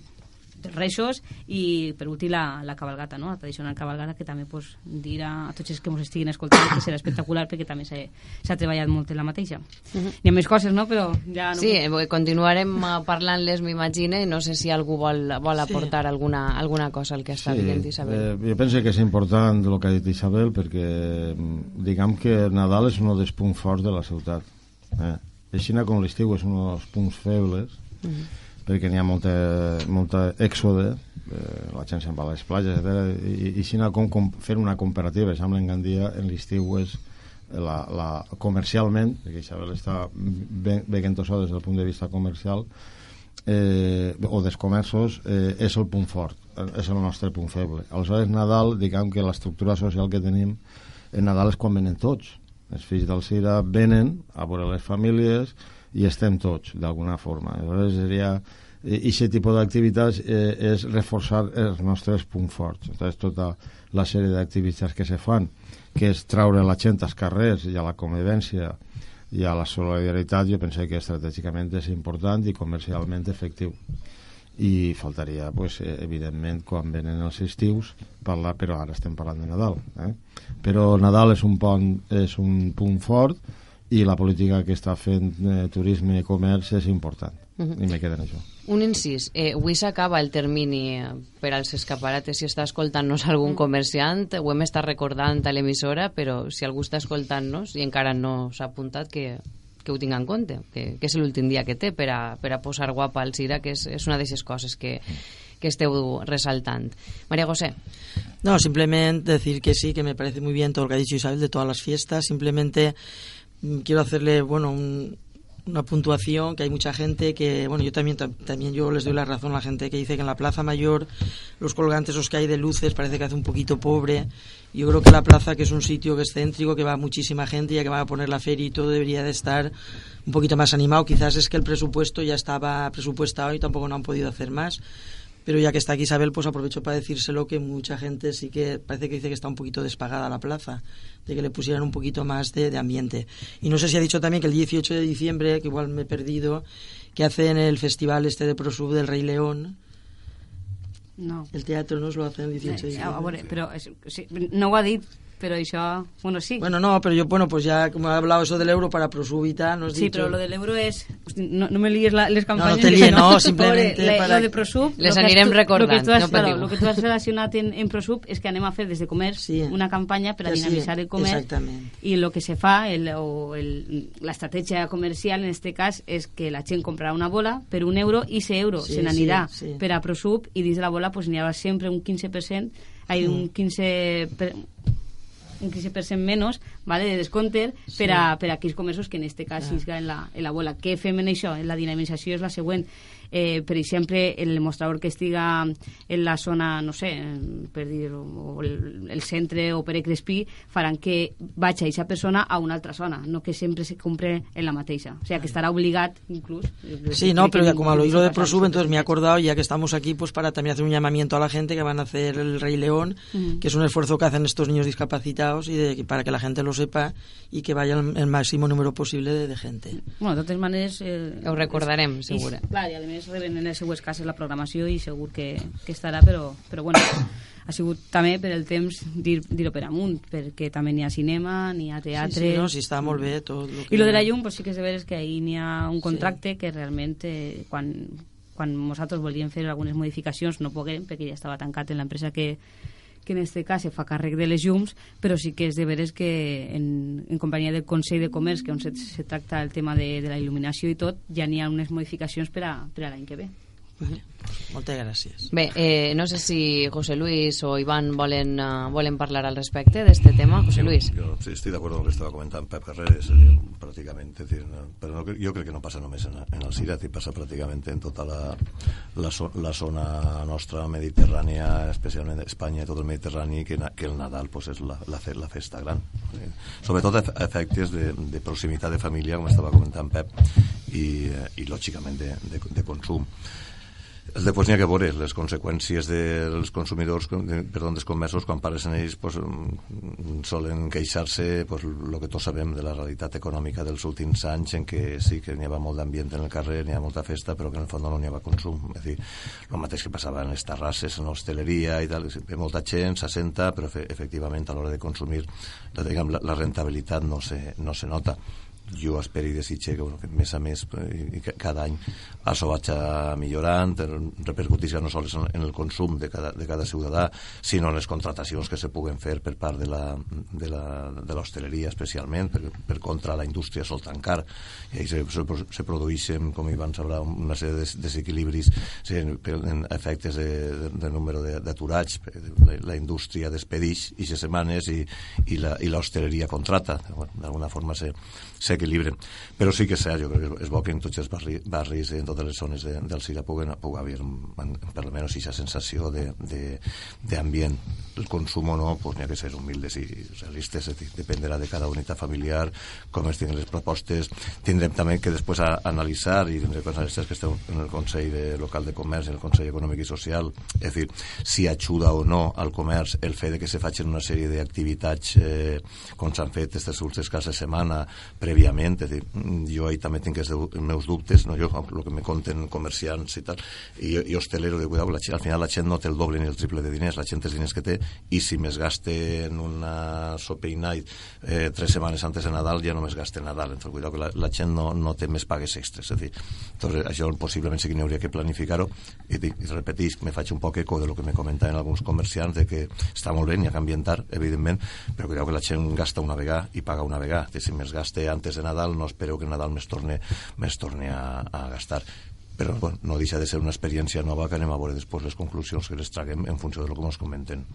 Reixos i per últim la, la cabalgata, no? la tradicional cabalgata que també pues, dirà a tots els que ens estiguin escoltant que serà espectacular perquè també s'ha treballat molt en la mateixa. Uh -huh. Hi ha més coses, no? Però ja no sí, puc... continuarem eh, parlant-les, m'imagine, no sé si algú vol, vol aportar sí. alguna, alguna cosa al que està sí, dient Isabel. Eh, jo penso que és important el que ha dit Isabel perquè mm, diguem que Nadal és un dels punts forts de la ciutat. Eh? Així com l'estiu és un dels punts febles, uh -huh perquè n'hi ha molta, molta èxode, eh, la gent se'n va a les platges, etc. I, i si no, com, com fer una comparativa, sembla en Gandia en l'estiu és la, la, comercialment, perquè Isabel està ben, ben entossada des del punt de vista comercial, eh, o dels comerços, eh, és el punt fort, és el nostre punt feble. Aleshores, Nadal, diguem que l'estructura social que tenim, en Nadal és quan venen tots. Els fills del Cira venen a veure les famílies, i estem tots, d'alguna forma. Aleshores seria aquest tipus d'activitats eh, és reforçar els nostres punts forts. Entonces, tota la sèrie d'activitats que se fan, que és traure la gent als carrers i a la convivència i a la solidaritat, jo penso que estratègicament és important i comercialment efectiu. I faltaria, pues, eh, evidentment, quan venen els estius, parlar, però ara estem parlant de Nadal. Eh? Però Nadal és un, pont, és un punt fort, i la política que està fent eh, turisme i comerç és important. Uh -huh. i me queda en això. Un incís, eh, avui s'acaba el termini per als escaparates. Si està escoltant-nos algun mm. comerciant ho hem estat recordant a l'emissora però si algú està escoltant-nos i encara no s'ha apuntat que, que ho tinga en compte que, que és l'últim dia que té per a, per a posar guapa al Cira que és, és una d'aquestes coses que, que esteu resaltant María José. No, simplemente decir que sí, que me parece muy bien todo lo que ha dicho Isabel de todas las fiestas, simplemente Mm, quiero hacerle, bueno, una puntuación que hay mucha gente que bueno yo también también yo les doy la razón a la gente que dice que en la plaza mayor los colgantes los que hay de luces parece que hace un poquito pobre. Yo creo que la plaza que es un sitio que es céntrico que va muchísima gente ya que va a poner la feria y todo debería de estar un poquito más animado. Quizás es que el presupuesto ya estaba presupuestado y tampoco no han podido hacer más pero ya que está aquí Isabel, pues aprovecho para decírselo que mucha gente sí que parece que dice que está un poquito despagada la plaza, de que le pusieran un poquito más de, ambiente. Y no sé si ha dicho también que el 18 de diciembre, que igual me he perdido, que hacen el festival este de Prosub del Rey León, no. El teatro no es lo hacen el 18 de diciembre. pero no ho ha dit pero eso, bueno, sí. Bueno, no, pero yo, bueno, pues ya como he hablado eso del euro para Prosubita, nos Sí, dicho... pero lo del euro es... No, no me líes la, les campañas... No, no te líes, no, simplemente Pobre, para... Lo de Prosub... Les anirem recordant, lo que tu has, no claro, lo que tu has relacionat en, en Prosub és que anem a fer des de comerç sí. una campanya per a dinamitzar el comerç exactament. i el que se fa, el, o el, l'estratègia comercial en este cas és que la gent comprarà una bola per un euro i ese euro sí, se n'anirà sí, sí. per a Prosub i dins de la bola pues, n'hi ha sempre un 15% hay un 15 per, un 15% menys vale, de descompte sí. per, a, per a aquells comerços que en aquest cas ah. en la, en la bola. Què fem en això? En la dinamització és la següent eh, per exemple, el mostrador que estiga en la zona, no sé, per dir, o el, el centre o per Crespí, faran que vagi a aquesta persona a una altra zona, no que sempre se compre en la mateixa. O sea, que estarà obligat, inclús. Sí, no, pero ya como a lo hilo de Prosub, entonces me he acordado, ya que estamos aquí, pues para también hacer un llamamiento a la gente que van a hacer el Rey León, uh -huh. que es un esfuerzo que hacen estos niños discapacitados y de, para que la gente lo sepa y que vaya el, el máximo número posible de, de gente. Bueno, de totes maneres... Eh, Ho recordarem, segura. I, clar, i a més reben en les seues cases la programació i segur que, que estarà, però, però bueno, ha sigut també per el temps dir-ho dir per amunt, perquè també n'hi ha cinema, n'hi ha teatre... Sí, sí, no, sí, està molt bé tot. Lo que... I lo de la llum, pues sí que és de veres que ahir n'hi ha un contracte sí. que realment eh, quan, quan nosaltres volíem fer algunes modificacions no poguem, perquè ja estava tancat en l'empresa que, que en aquest cas se fa càrrec de les llums, però sí que és de veres que en, en companyia del Consell de Comerç, que on se, se tracta el tema de, de la il·luminació i tot, ja n'hi ha unes modificacions per a, per a l'any que ve Vale. Moltes gràcies. Bé, eh, no sé si José Luis o Iván volen, uh, volen parlar al respecte d'este tema. José Luis. Yo sí, estoy de acuerdo con lo que estaba comentando Pep Carreras, eh, prácticamente. Es decir, no, pero no, yo creo que no pasa només en, en el Cirat i passa pràcticament en tota la, la, so, la zona nostra mediterrània, especialment Espanya i tot el Mediterrani, que, que el Nadal pues, és la, la, fe, la festa gran. Eh, sobretot a efectes de, de proximitat de família, com estava comentant Pep, i, eh, i lògicament de, de, de consum. Després n'hi ha que veure les conseqüències dels consumidors, perdó, dels comerços, quan en ells pues, mm, solen queixar-se pues, el que tots sabem de la realitat econòmica dels últims anys en què sí que n'hi havia molt d'ambient en el carrer, n'hi ha molta festa, però que en el fons no n'hi havia consum. És dir, el mateix que passava en les terrasses, en l'hostaleria i tal, ve molta gent, s'assenta, però efectivament a l'hora de consumir la, la, la rentabilitat no se, no se nota jo espero i desitge que, bueno, que més a més i que cada any això vaig millorant, repercutís ja no sols en el consum de cada, de cada ciutadà, sinó en les contratacions que se puguen fer per part de l'hostaleria especialment, per, per contra la indústria sol tancar, i ahí se, se, se produeixen, com hi van saber, una sèrie de desequilibris sí, en efectes de, de, de número d'aturats, la, la indústria despedix i se setmanes i, i l'hostaleria contrata, bueno, d'alguna forma se, s'equilibren. Però sí que és cert, jo crec que és bo que en tots els barri, barris, en totes les zones de, del Sira pugui, pugui haver per almenys aquesta sensació d'ambient. El consum o no, pues, n'hi ha que ser humildes i realistes, dir, dependerà de cada unitat familiar, com es tinguin les propostes. Tindrem també que després a, analitzar, i tindrem que analitzar que esteu en el Consell de, Local de Comerç, en el Consell Econòmic i Social, és dir, si ajuda o no al comerç el fet de que se facin una sèrie d'activitats eh, com s'han fet aquestes últimes cases setmana prèviament, és dir, jo ahí també tinc els meus dubtes, no? jo, el que me conten comerciants i tal, i, i hostelero de cuidado, la al final la gent no té el doble ni el triple de diners, la gent té els diners que té, i si més gaste en una sopa night eh, tres setmanes antes de Nadal, ja només gaste Nadal, entonces cuidado que la, la gent no, no té més pagues extres, és dir, entonces, això possiblement sí que n'hi hauria que planificar-ho, i, i, repetís, me faig un poc eco de lo que me comentaven alguns comerciants, de que està molt bé, n'hi ha que ambientar, evidentment, però cuidado que la gent gasta una vegada i paga una vegada, si més gaste antes de Nadal, no espero que Nadal més torne, més torne a, a gastar però bueno, no deixa de ser una experiència nova que anem a veure després les conclusions que les traguem en funció de lo que ens comenten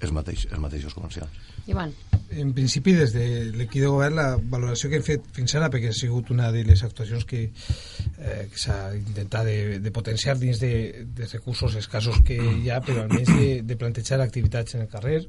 els, mateix, els mateixos comercials. Ivan. En principi, des de l'equip de govern, la valoració que hem fet fins ara, perquè ha sigut una de les actuacions que, eh, que s'ha intentat de, de potenciar dins de, de recursos escassos que hi ha, però almenys de, de plantejar activitats en el carrer,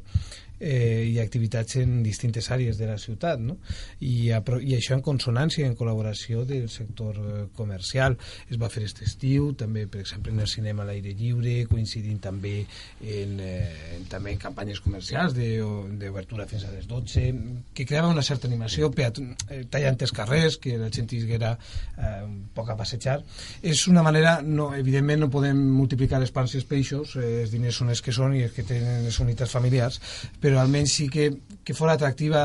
eh, i activitats en distintes àrees de la ciutat no? I, a, i això en consonància en col·laboració del sector eh, comercial es va fer aquest estiu també per exemple en el cinema a l'aire lliure coincidint també en, eh, en, també en campanyes comercials d'obertura fins a les 12 que creava una certa animació peat, eh, tallant els carrers que la gent tinguera eh, un poc a passejar és una manera, no, evidentment no podem multiplicar els pans i els peixos eh, els diners són els que són i els que tenen les unitats familiars però almenys sí que, que fora atractiva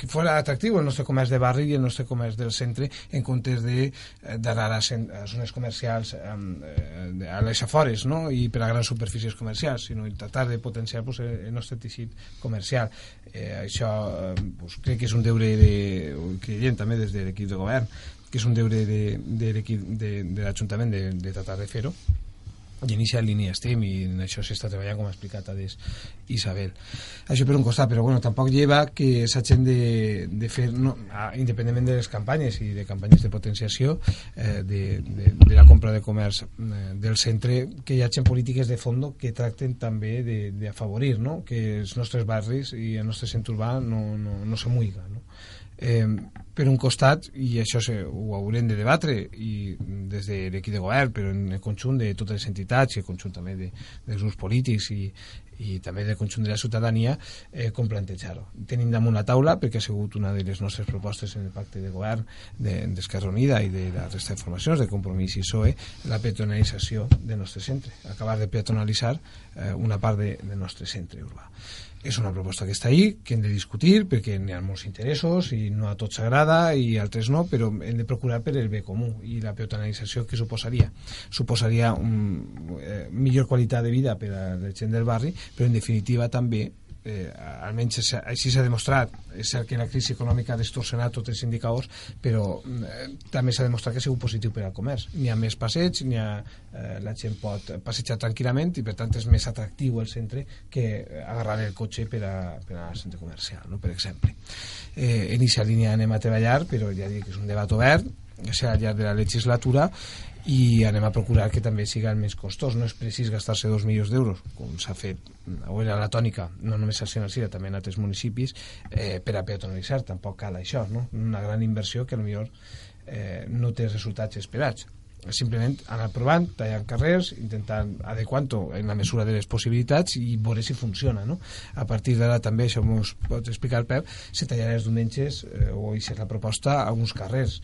que fora atractiu el nostre comerç de barri i el nostre comerç del centre en comptes de eh, d'anar a, a zones comercials eh, a les afores no? i per a grans superfícies comercials sinó tratar de potenciar pues, el nostre teixit comercial eh, això eh, pues, crec que és un deure de, creiem també des de l'equip de govern que és un deure de, de l'equip de, de l'Ajuntament de, de tratar de fer-ho i en línia estem i en això s'està treballant com ha explicat Ades Isabel això per un costat, però bueno, tampoc lleva que s'hagin de, de fer no, independentment de les campanyes i de campanyes de potenciació eh, de, de, de la compra de comerç eh, del centre, que hi hagin polítiques de fons que tracten també d'afavorir no? que els nostres barris i el nostre centre urbà no, no, no se muiga no? Eh, per un costat, i això se, ho haurem de debatre i des de l'equip de govern, però en el conjunt de totes les entitats i el conjunt també de, dels grups polítics i, i també del conjunt de la ciutadania eh, com plantejar-ho. Tenim damunt la taula perquè ha sigut una de les nostres propostes en el pacte de govern d'Esquerra de, Unida i de la resta de formacions de Compromís i PSOE la peatonalització del nostre centre acabar de peatonalitzar eh, una part de, del nostre centre urbà és una proposta que està ahí, que hem de discutir perquè n'hi ha molts interessos i no a tots agrada i altres no, però hem de procurar per el bé comú i la peatonalització que suposaria. Suposaria un, eh, millor qualitat de vida per a la gent del barri però en definitiva també eh, almenys així s'ha demostrat. És cert que la crisi econòmica ha distorsionat tots els indicadors però eh, també s'ha demostrat que ha sigut positiu per al comerç. N'hi ha més passeig, ha, eh, la gent pot passejar tranquil·lament i per tant és més atractiu el centre que agarrar el cotxe per, a, per anar al centre comercial no? per exemple. Eh, en aquesta línia anem a treballar però ja dic que és un debat obert serà al llarg de la legislatura i anem a procurar que també siga el més costós no és precís gastar-se dos milions d'euros com s'ha fet, o era la tònica no només a Senalcira, també en altres municipis eh, per a peatonalitzar, tampoc cal això no? una gran inversió que potser eh, no té resultats esperats simplement anar provant, tallant carrers intentant adequant-ho en la mesura de les possibilitats i veure si funciona no? a partir d'ara també, això m'ho pots explicar Pep, se tallarà els diumenges eh, o hi serà proposta a alguns carrers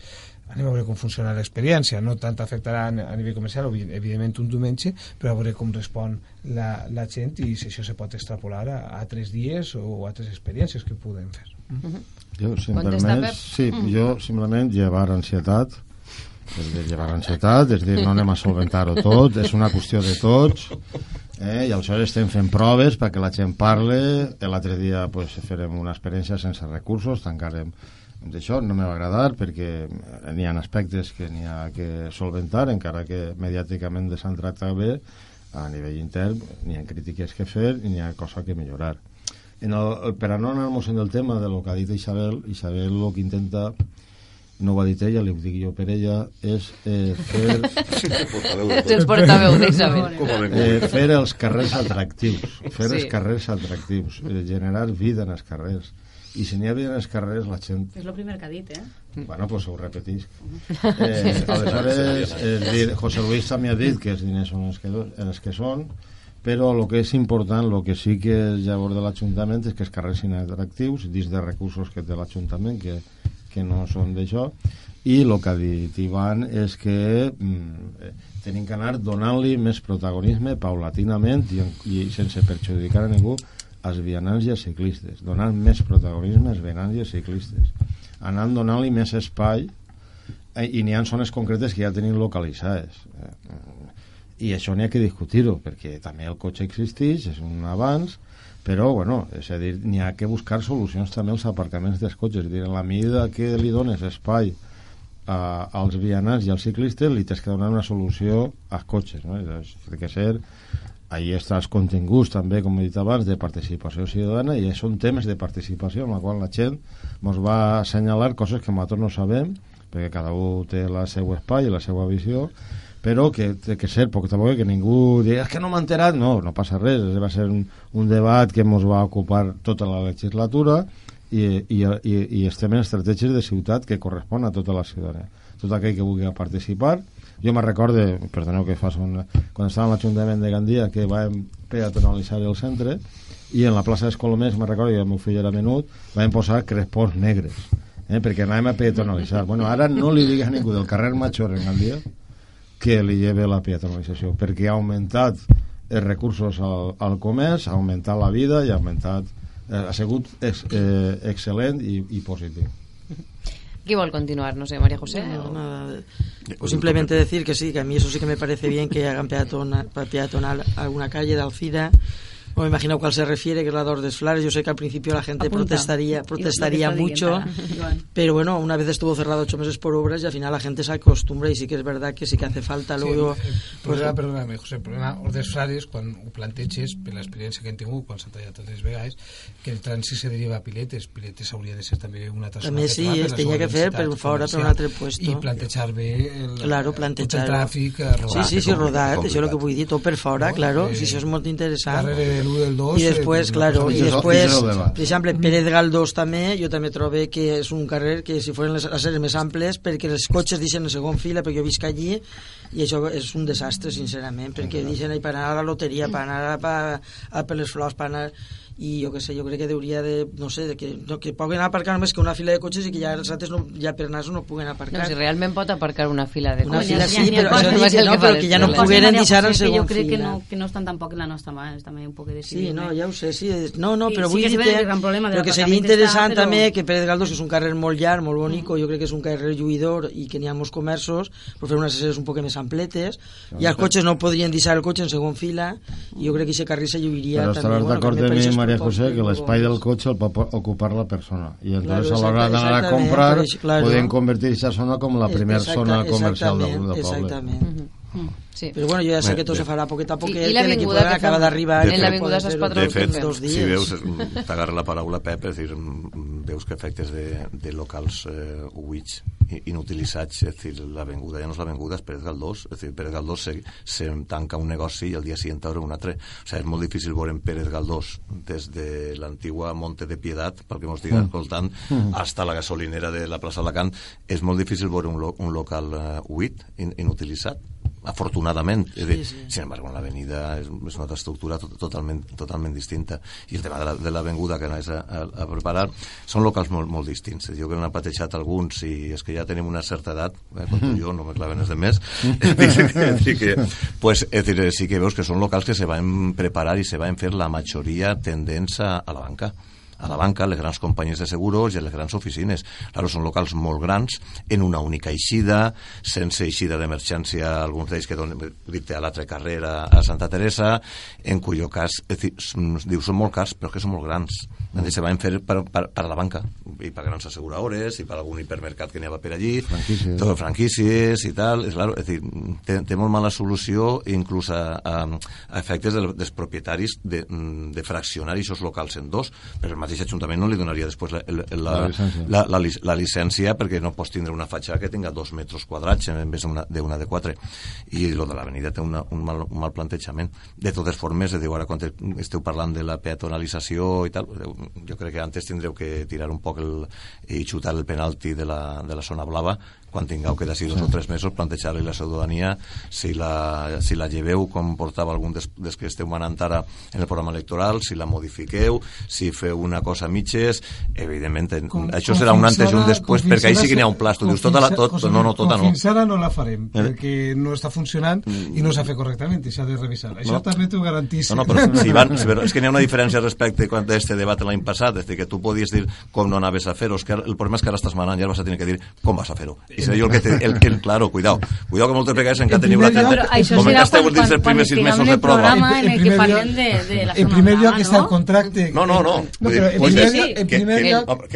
anem a veure com funciona l'experiència no tant afectarà a nivell comercial evidentment un diumenge però a veure com respon la, la gent i si això se pot extrapolar a, a altres dies o a altres experiències que podem fer Uh -huh. Jo, si em Contesta, permets, sí, jo simplement llevar ansietat és dir, llevar ansietat, és dir, no anem a solventar-ho tot, és una qüestió de tots, eh? i aleshores estem fent proves perquè la gent parle, l'altre dia pues, farem una experiència sense recursos, tancarem d'això, no m'ha agradar perquè n'hi ha aspectes que n'hi ha que solventar, encara que mediàticament s'han tractat bé, a nivell intern n'hi ha crítiques que fer i n'hi ha cosa que millorar. En el, per a no anar-nos en el tema de lo que ha dit Isabel, Isabel el que intenta no ho ha dit ella, li ho dic jo per ella, és eh, fer, portaveu d'Isabel. Eh, fer els carrers atractius, fer Sí. els carrers atractius, eh, generar vida en els carrers. I si n'hi ha vida en els carrers, la gent És el primer que ha dit, eh? Bueno, pues ho repetisc. Eh, aleshores, és dir, José Luis també ha dit que els diners són els que, els que són, però el que és important, el que sí que és llavors de l'Ajuntament és que els carrers siguin atractius, dins de recursos que té l'Ajuntament, que, que no són d'això, i el que ha dit Ivan és que mm, eh, tenim que anar donant-li més protagonisme paulatinament i, i sense perjudicar a ningú als vianants i als ciclistes, donant més protagonisme als vianants i als ciclistes anant donant-li més espai eh, i n'hi ha zones concretes que ja tenim localitzades eh, i això n'hi ha que discutir-ho perquè també el cotxe existeix, és un avanç però, bueno, és a dir, n'hi ha que buscar solucions també als aparcaments dels cotxes, és dir, en la medida que li dones espai a, als vianants i als ciclistes li tens que donar una solució als cotxes, no? És, té que ser ahí està els continguts també, com he dit abans, de participació ciutadana i són temes de participació en la qual la gent ens va assenyalar coses que nosaltres no sabem perquè cada un té la seva espai i la seva visió però que té que ser, perquè tampoc que ningú digui és que no m'ha enterat, no, no passa res va ser un, un debat que ens va ocupar tota la legislatura i, i, i, i estem en estratègies de ciutat que correspon a tota la ciutadania. Tot aquell que vulgui participar jo me recorde, perdoneu que fas un, quan estava en l'Ajuntament de Gandia que vam peatonalitzar el centre i en la plaça dels Colomers, me recordo, i el meu fill era menut, vam posar crespons negres eh, perquè anàvem a peatonalitzar. Bueno, ara no li digues a ningú del carrer Major en Gandia que li lleve la peatonalització perquè ha augmentat els recursos al, al comerç, ha augmentat la vida i ha augmentat eh, ha sigut ex, eh, excel·lent i, i positiu Qui vol continuar? No sé, María José. No, o- nada. Pues simplemente decir que sí, que a mí eso sí que me parece bien que hagan peatona- peatonal alguna calle de Alcira. O me imagino a cuál se refiere, que es la de Ordes Flares. Yo sé que al principio la gente Apunta. protestaría, que protestaría mucho. Pero bueno, una vez estuvo cerrado ocho meses por obras y al final la gente se acostumbra y sí que es verdad que sí que hace falta. Luego, sí, el pues, problema, perdona'm, José, el problema Ordes Frares, quan ho planteges, per l'experiència que hem tingut, quan s'ha tallat altres vegades, que el trànsit se deriva a Piletes. Piletes hauria de ser també una altra També zona sí, peatonal per es tenia que fer, per fora, per un comercial. altre puesto. I plantejar bé el, Claro, plantejar. el tràfic sí, sí, sí, rodat, això és el que vull dir, tot per fora, No? claro, Eh, si això és molt interessant. Darrere de l'1 del 2... I després, eh, claro, i el- després, el per exemple, Pérez Galdós també, jo també trobo que és un carrer que si foren les aceres més amples, perquè els cotxes deixen en segon fila, perquè jo visc allí, i això és un desastre, sincerament, perquè deixen ahí per anar a la loteria, per anar a, a, a per les flors, per anar i jo que sé, jo crec que hauria de, no sé, de que, no, que puguen aparcar només que una fila de cotxes i que ja els altres no, ja per anar no puguen No, aparcar. si realment pot aparcar una fila de Una cotxes. fila N'hi sí, ha però, això no dic que no, que però que ja no pogueren deixar en que segon Jo crec que fila. no, que no estan tampoc en la nostra mà, és també un poc de decidir. Sí, no, ja ho sé, sí. No, no, Sí, però sí vull que és dir que però que seria està, interessant però- també que Pérez Galdós, que és un carrer molt llarg, molt bonico, jo crec que és un carrer lluïdor i que n'hi ha molts comerços, per fer unes aceres un poc més ampletes, i els cotxes no podrien deixar el cotxe en segon fila, i jo crec que aquest carrer se lluiria però també. estaràs d'acord que amb Maria José, que l'espai del cotxe el pot ocupar la persona. I entonces Claro, a l'hora d'anar a comprar claro. podem convertir aquesta zona com la primera zona comercial del, del poble. Exactament. Sí. Però bueno, jo ja sé Bé, que tot bé. se farà poquet a poquet, I- i que l'equip l'avinguda que acaba fem? d'arribar. En l'avinguda fer-ho Patrons fet, dos dies. si veus, mm, t'agarra la paraula Pep, és dir, mm, veus que efectes de, de locals eh, buits i- inutilitzats, és dir, l'avinguda ja no és l'avinguda, és Pérez Galdós, és dir, Pérez Galdós se, se tanca un negoci i el dia siguiente obre un altre. O sigui, és molt difícil veure en Pérez Galdós des de l'antigua Monte de Piedad, pel que m'ho estic escoltant, hasta la gasolinera de la plaça Alacant, és molt difícil veure un, lo, un local eh, buit, in, inutilitzat, afortunadament. Sí, sí. Sin embargo, en l'avenida és, és una altra estructura tot, totalment, totalment distinta. I el tema de la- de l'avinguda que anaves a, a, a preparar són locals molt, molt distints. Jo que n'he patejat alguns i és que ja tenim una certa edat, eh, i jo, no me claven els de més, que, pues, és dir, sí que veus que són locals que se van preparar i se van fer la majoria tendents a, a la banca a la banca, les grans companyies de seguros i les grans oficines. Claro, són locals molt grans, en una única eixida, sense eixida d'emergència, alguns d'ells que donen a l'altra carrera a Santa Teresa, en cuyo cas, és dir, diu, són molt cars, però que són molt grans. Mm. Se van fer per, per, per a la banca, i per grans asseguradores, i per algun hipermercat que havia per allí, Franquícies. tot franquícies i tal, és, claro, és dir, té, té molt mala solució inclús a, a, a efectes del, dels propietaris de, de fraccionar aquests locals en dos, però el mateix Ajuntament no li donaria després la, la, la, La llicència. la, la, la llicència perquè no pots tindre una fatxada que tinga dos metres quadrats en vez d'una d'una de quatre i lo de l'avenida té una, un, mal, un mal plantejament de totes formes, de dir, ara quan esteu parlant de la peatonalització i tal jo crec que antes tindreu que tirar un poc el, i xutar el penalti de la, de la zona blava quan tingueu que d'ací dos o tres mesos plantejar-li la ciutadania si la, si la lleveu com portava algun des, des que esteu manant ara en el programa electoral, si la modifiqueu si feu una cosa a mitges evidentment, Com- això com serà un antes i un després perquè ahí sí que n'hi ha un pla tu dius tota la, fins a- tot, no, no, tota no Fins ara no la farem, Eh. perquè no està funcionant i no s'ha fet correctament, i s'ha de revisar. Això No. també t'ho garantís. No, no, però, si van, però és que n'hi ha una diferència respecte quan este debat l'any passat, és dir, que tu podies dir com no anaves a fer-ho, que el problema és que ara estàs manant i ara vas a tenir que dir com vas a fer-ho. I seré jo el que, te, el, el, claro, cuidao, cuidao que moltes vegades encara En teniu la tenda, Però això com que esteu dins quan primers sis mesos de prova. programa en, el que primer parlem lloc- de, de la en primer lloc està el no? contracte No, no, no. No, però en primer lloc, en primer lloc,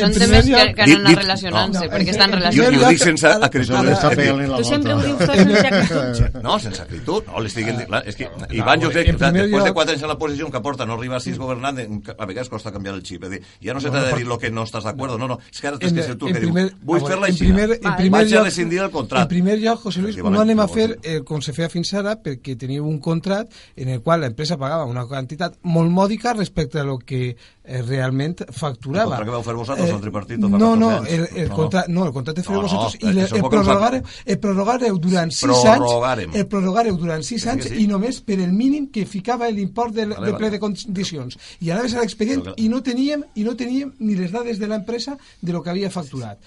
Són temes que, han anat relacionant-se, perquè estan relacionats. jo lloc- dic sense acritud. La Tu sempre ho dius sense acritud. No, sense acritud, no, li estic dient, clar, és que Ivan, jo crec després de quatre anys en la posició que porta no arriba a sis governant, a vegades costa canviar el xip, és dir, ja no se t'ha de dir lo que no estàs d'acord, no, no, és que ara tens que ser tu el que diu, vull fer-la en així, primer, en primer vaig a lloc, rescindir el contracte. En primer lloc, José Luis, no anem a fer eh, com se feia fins ara perquè teníeu un contract en el qual l'empresa pagava una quantitat molt mòdica respecte a lo que eh, realment facturava. El contracte que vau fer vosaltres, el tripartit, No, 14 no, el, el, No, contracte, no, el contracte feu No, vosaltres i le, el, prorrogareu, el prorrogareu durant 6 Prorrogarem. anys el prorrogareu durant 6 sí, anys sí. i només per el mínim que ficava l'import del, Vale, de vale. ple de condicions. I anaves a l'expedient i no teníem i no teníem ni les dades de l'empresa de lo que havia facturat.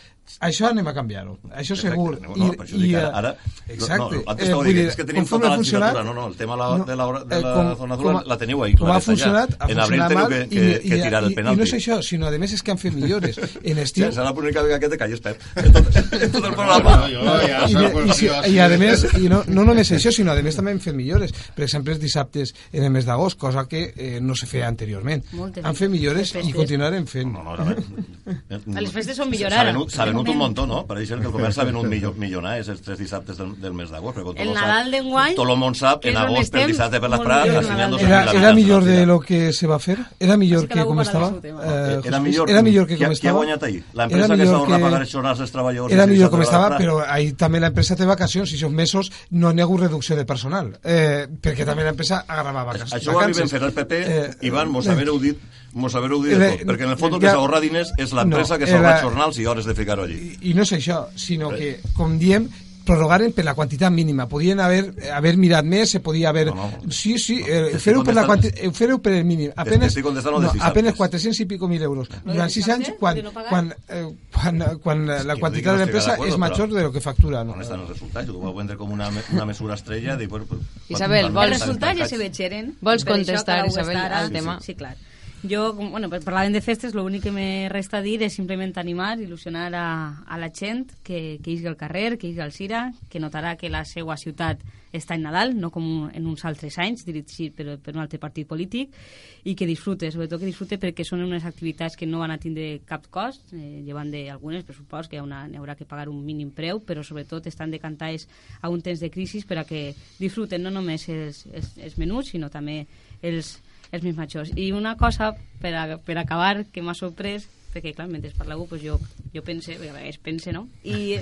Això anem a canviar-ho, això segur. Perfecte, no, no, per això dic ara, ara exacte. no, antes Eh, estava vull dient, dir, és que tenim tota la legislatura, no, no, el tema la- de la, de eh, la com- zona dura la teniu ahí com ha ja. funcionat, ha en abril funcionat teniu mal que, i- que, i- que tirar el i- penalti. I no és això, sinó a més és que han fet millores. En estiu, Sí, serà l'única vegada que te calles, Pep. En tot, en tot el programa. Jo ja i, i, i a més, i no, no només això, sinó a més també hem fet millores. Per exemple, els dissabtes en el mes d'agost, cosa que eh, no se feia anteriorment. Moltes. Han fet millores i continuarem fent. No, no, a les festes són millorar. Venut un muntó, no? Per això que el comerç s'ha venut millo, milionars els tres dissabtes del, del mes d'agost. El Nadal d'enguany, Tot el món sap, en agost, per dissabte per les Prats, assenyant Nadal dos Era, mil era habitants millor de lo que se va fer? Era millor que com estava? Eh, era millor, era millor que com qui ha estava? guanyat ahir? L'empresa que que- pagar els jornals dels treballadors. Era millor com estava, la però ahir també l'empresa té vacacions i aquests mesos no n'hi ha hagut reducció de personal, eh, perquè també l'empresa agarrava vacances. Això ho vam fer el PP, Eh, Ivan, mos eh, havereu dit, mos havereu dit eh, de tot, perquè en el fons el que ja- s'ahorra diners és l'empresa no, que s'ahorra jornals i hores de ficar-ho allí. I, I no és això, sinó que, com diem, prorrogaren per la quantitat mínima. Podien haver, haver mirat més, se podia haver... No, no. sí, sí, No, eh, t'estic fer-ho per, la quanti... eh, fer per el mínim. Apenes, de no, apenes 400 i pico mil euros. Durant 6 anys, dissabte, quan, de quan, eh, quan, quan la quantitat de l'empresa és major de lo que factura. No? On estan els resultats? Ho vau vendre com una, una mesura estrella. Bueno, pues, Isabel, vols- Els resultats ja se veixeren. Vols contestar, Isabel, al tema? Sí, clar. Jo, bueno, per- parlàvem de festes, l'únic que me resta dir és simplement animar, il·lusionar a, a la gent que, que isgui al carrer, que isgui al Cira, que notarà que la seva ciutat està en Nadal, no com en uns altres anys, dirigit per, per un altre partit polític, i que disfrute, sobretot que disfrute perquè són unes activitats que no van a tindre cap cost, eh, llevant d'algunes, per supost, que hi, ha una, hi haurà que pagar un mínim preu, però sobretot estan decantades a un temps de crisi per a que disfruten no només els, els, els menuts, sinó també els, els més majors. I una cosa, per, a, per acabar, que m'ha sorprès, perquè, clar, mentre parlàveu, pues jo, jo pense, perquè a vegades pense, no? I,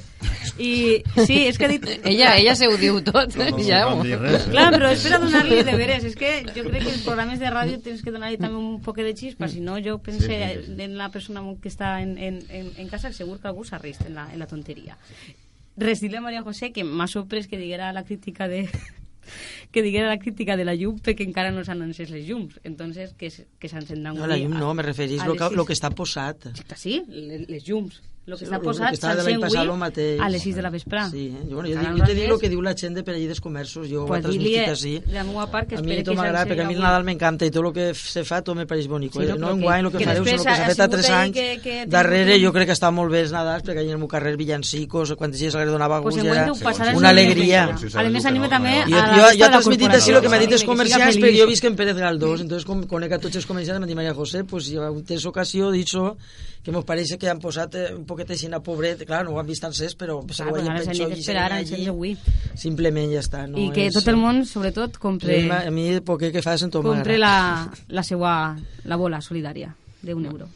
i sí, és que ha dit... Ella, ella se ho diu tot. No, no, ja, no res, eh? Clar, però és per a donar-li de veres. És que jo crec que els programes de ràdio tens que donar-li també un poc de xispa, si no jo pense Sí, sí, sí. en la persona que està en, en, en, en casa, segur que algú s'arresta en, la, en la tonteria. Res, dir-li a Maria José que m'ha sorprès que diguera la crítica de que diguera la crítica de la llum perquè encara no s'han encès les llums. Entonces que, que s'encendran No, la llum no, me referís a lo que, lo que està posat. Sí, le- les llums el que Sí, està lo- lo posat que està de l'any passat lo mateix. a les 6 de la vesprà Sí, eh? jo, bueno, jo, dic, jo te dic el que diu la gent de per allí dels comerços, jo ho Pues he transmitit així. de la meva part que a mi espere tot que m'agrada, perquè a mi el. Nadal m'encanta i tot el que se fa tot me pareix bonic. Sí, no, no, però en que- guany el que, que fareu és el després que s'ha ha fet a sigut tres ahí anys. que- que ha Darrere un- jo crec que està molt bé els Nadals, perquè allà en el meu carrer villancicos, quants dies li donava Pues gust, enguany era ho una el alegria. A més, anima també Jo, a jo, la jo resta he de la transmitit així el que m'ha dit els comerciants, perquè jo visc en Pérez Galdós, entonces com conec a tots els comerciants, m'ha dit Maria José, pues, jo en tens ocasió d'això, que mos pareix que han posat un poquet així a pobret, clar, no ho han vist encès, però segur però que ara penso s'han allí, avui. simplement ja està. No I que és, tot el món, sobretot, compre, A mi el poquet que fa sentir compre la, la seva la bola solidària d'un euro.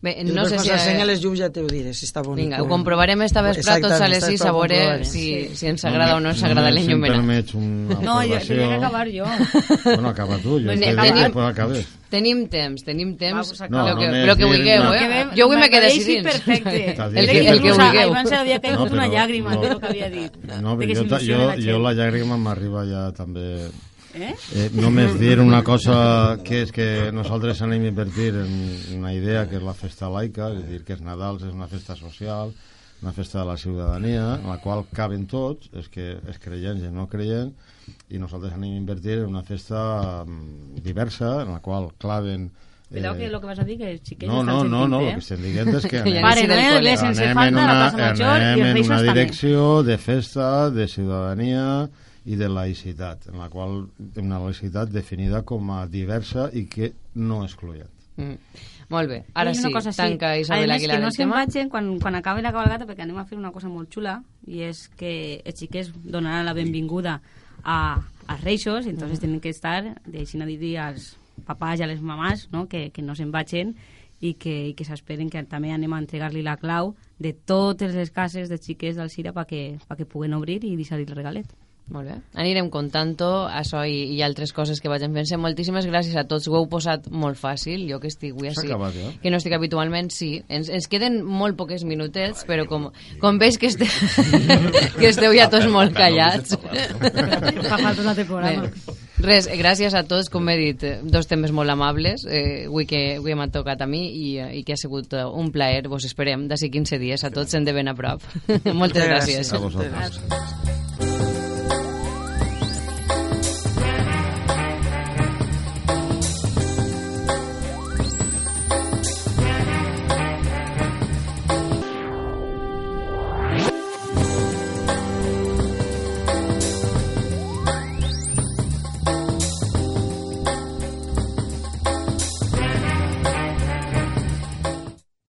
Bé, No no sé si... S'ensenya les llums ja te ho diré, si està bonic. Vinga, ho comprovarem esta vesprà tots a les 6 a veure si, si ens agrada o no ens agrada si l'enllumenat. permets una No, jo tenia que acabar jo. Bueno, acaba tu, jo dit tenim- que acabes. Tenim temps, tenim temps. Va, pues acaba. lo que, No, però que vulgueu, eh? Que Jo avui me quedé així. perfecte. T'ha dit El que- el que vulgueu. Ivan se li havia caigut No, una llàgrima no. de lo que havia dit. No, però jo, jo, la jo la llàgrima m'arriba ja també... Eh? Eh, només dir una cosa que és que nosaltres anem a invertir en una idea que és la festa laica, és a dir, que és Nadal, és una festa social, una festa de la ciutadania, en la qual caben tots, és que és creients i no creients, i nosaltres anem a invertir en una festa mm, diversa, en la qual claven... Cuidao que lo que vas a dir que els xiquets no, no, no, sentint, no, eh? el que estem dient és que anem, Pare sí col·le. ve sense falta en la una, plaça Major i anem els en una també. direcció de festa, de ciutadania i de laïcitat, en la qual una laïcitat definida com a diversa i que no excloent. Mm. Molt bé, ara sí, una cosa, tanca A Isabel més, Aguilar que no se'n vagin quan, quan acabi la cabalgata, perquè anem a fer una cosa molt xula, i és que els xiquets donaran la benvinguda a, als reixos, i entonces tenen que estar, deixin a dir als papàs i a les mamàs, no? que, que no se'n vagin i que, i que s'esperen que també anem a entregar-li la clau de totes les cases de xiquets del Cira perquè pa que puguen obrir i deixar-li el regalet. Molt bé. Anirem contant-ho, això i, i altres coses que vagin fent-se. Moltíssimes gràcies a tots. Ho heu posat molt fàcil. Jo que estic avui així, acabat, ja? que no estic habitualment, sí. Ens, ens queden molt poques minutets, però com, com veig que, este, que esteu ja tots molt callats. Fa falta un altre programa. Bé, res, gràcies a tots, com he dit, eh, dos temes molt amables, eh, avui que avui m'ha tocat a mi i, eh, i que ha sigut eh, un plaer, vos esperem d'ací 15 dies a tots, en de ben a prop. Moltes gràcies. A vosaltres.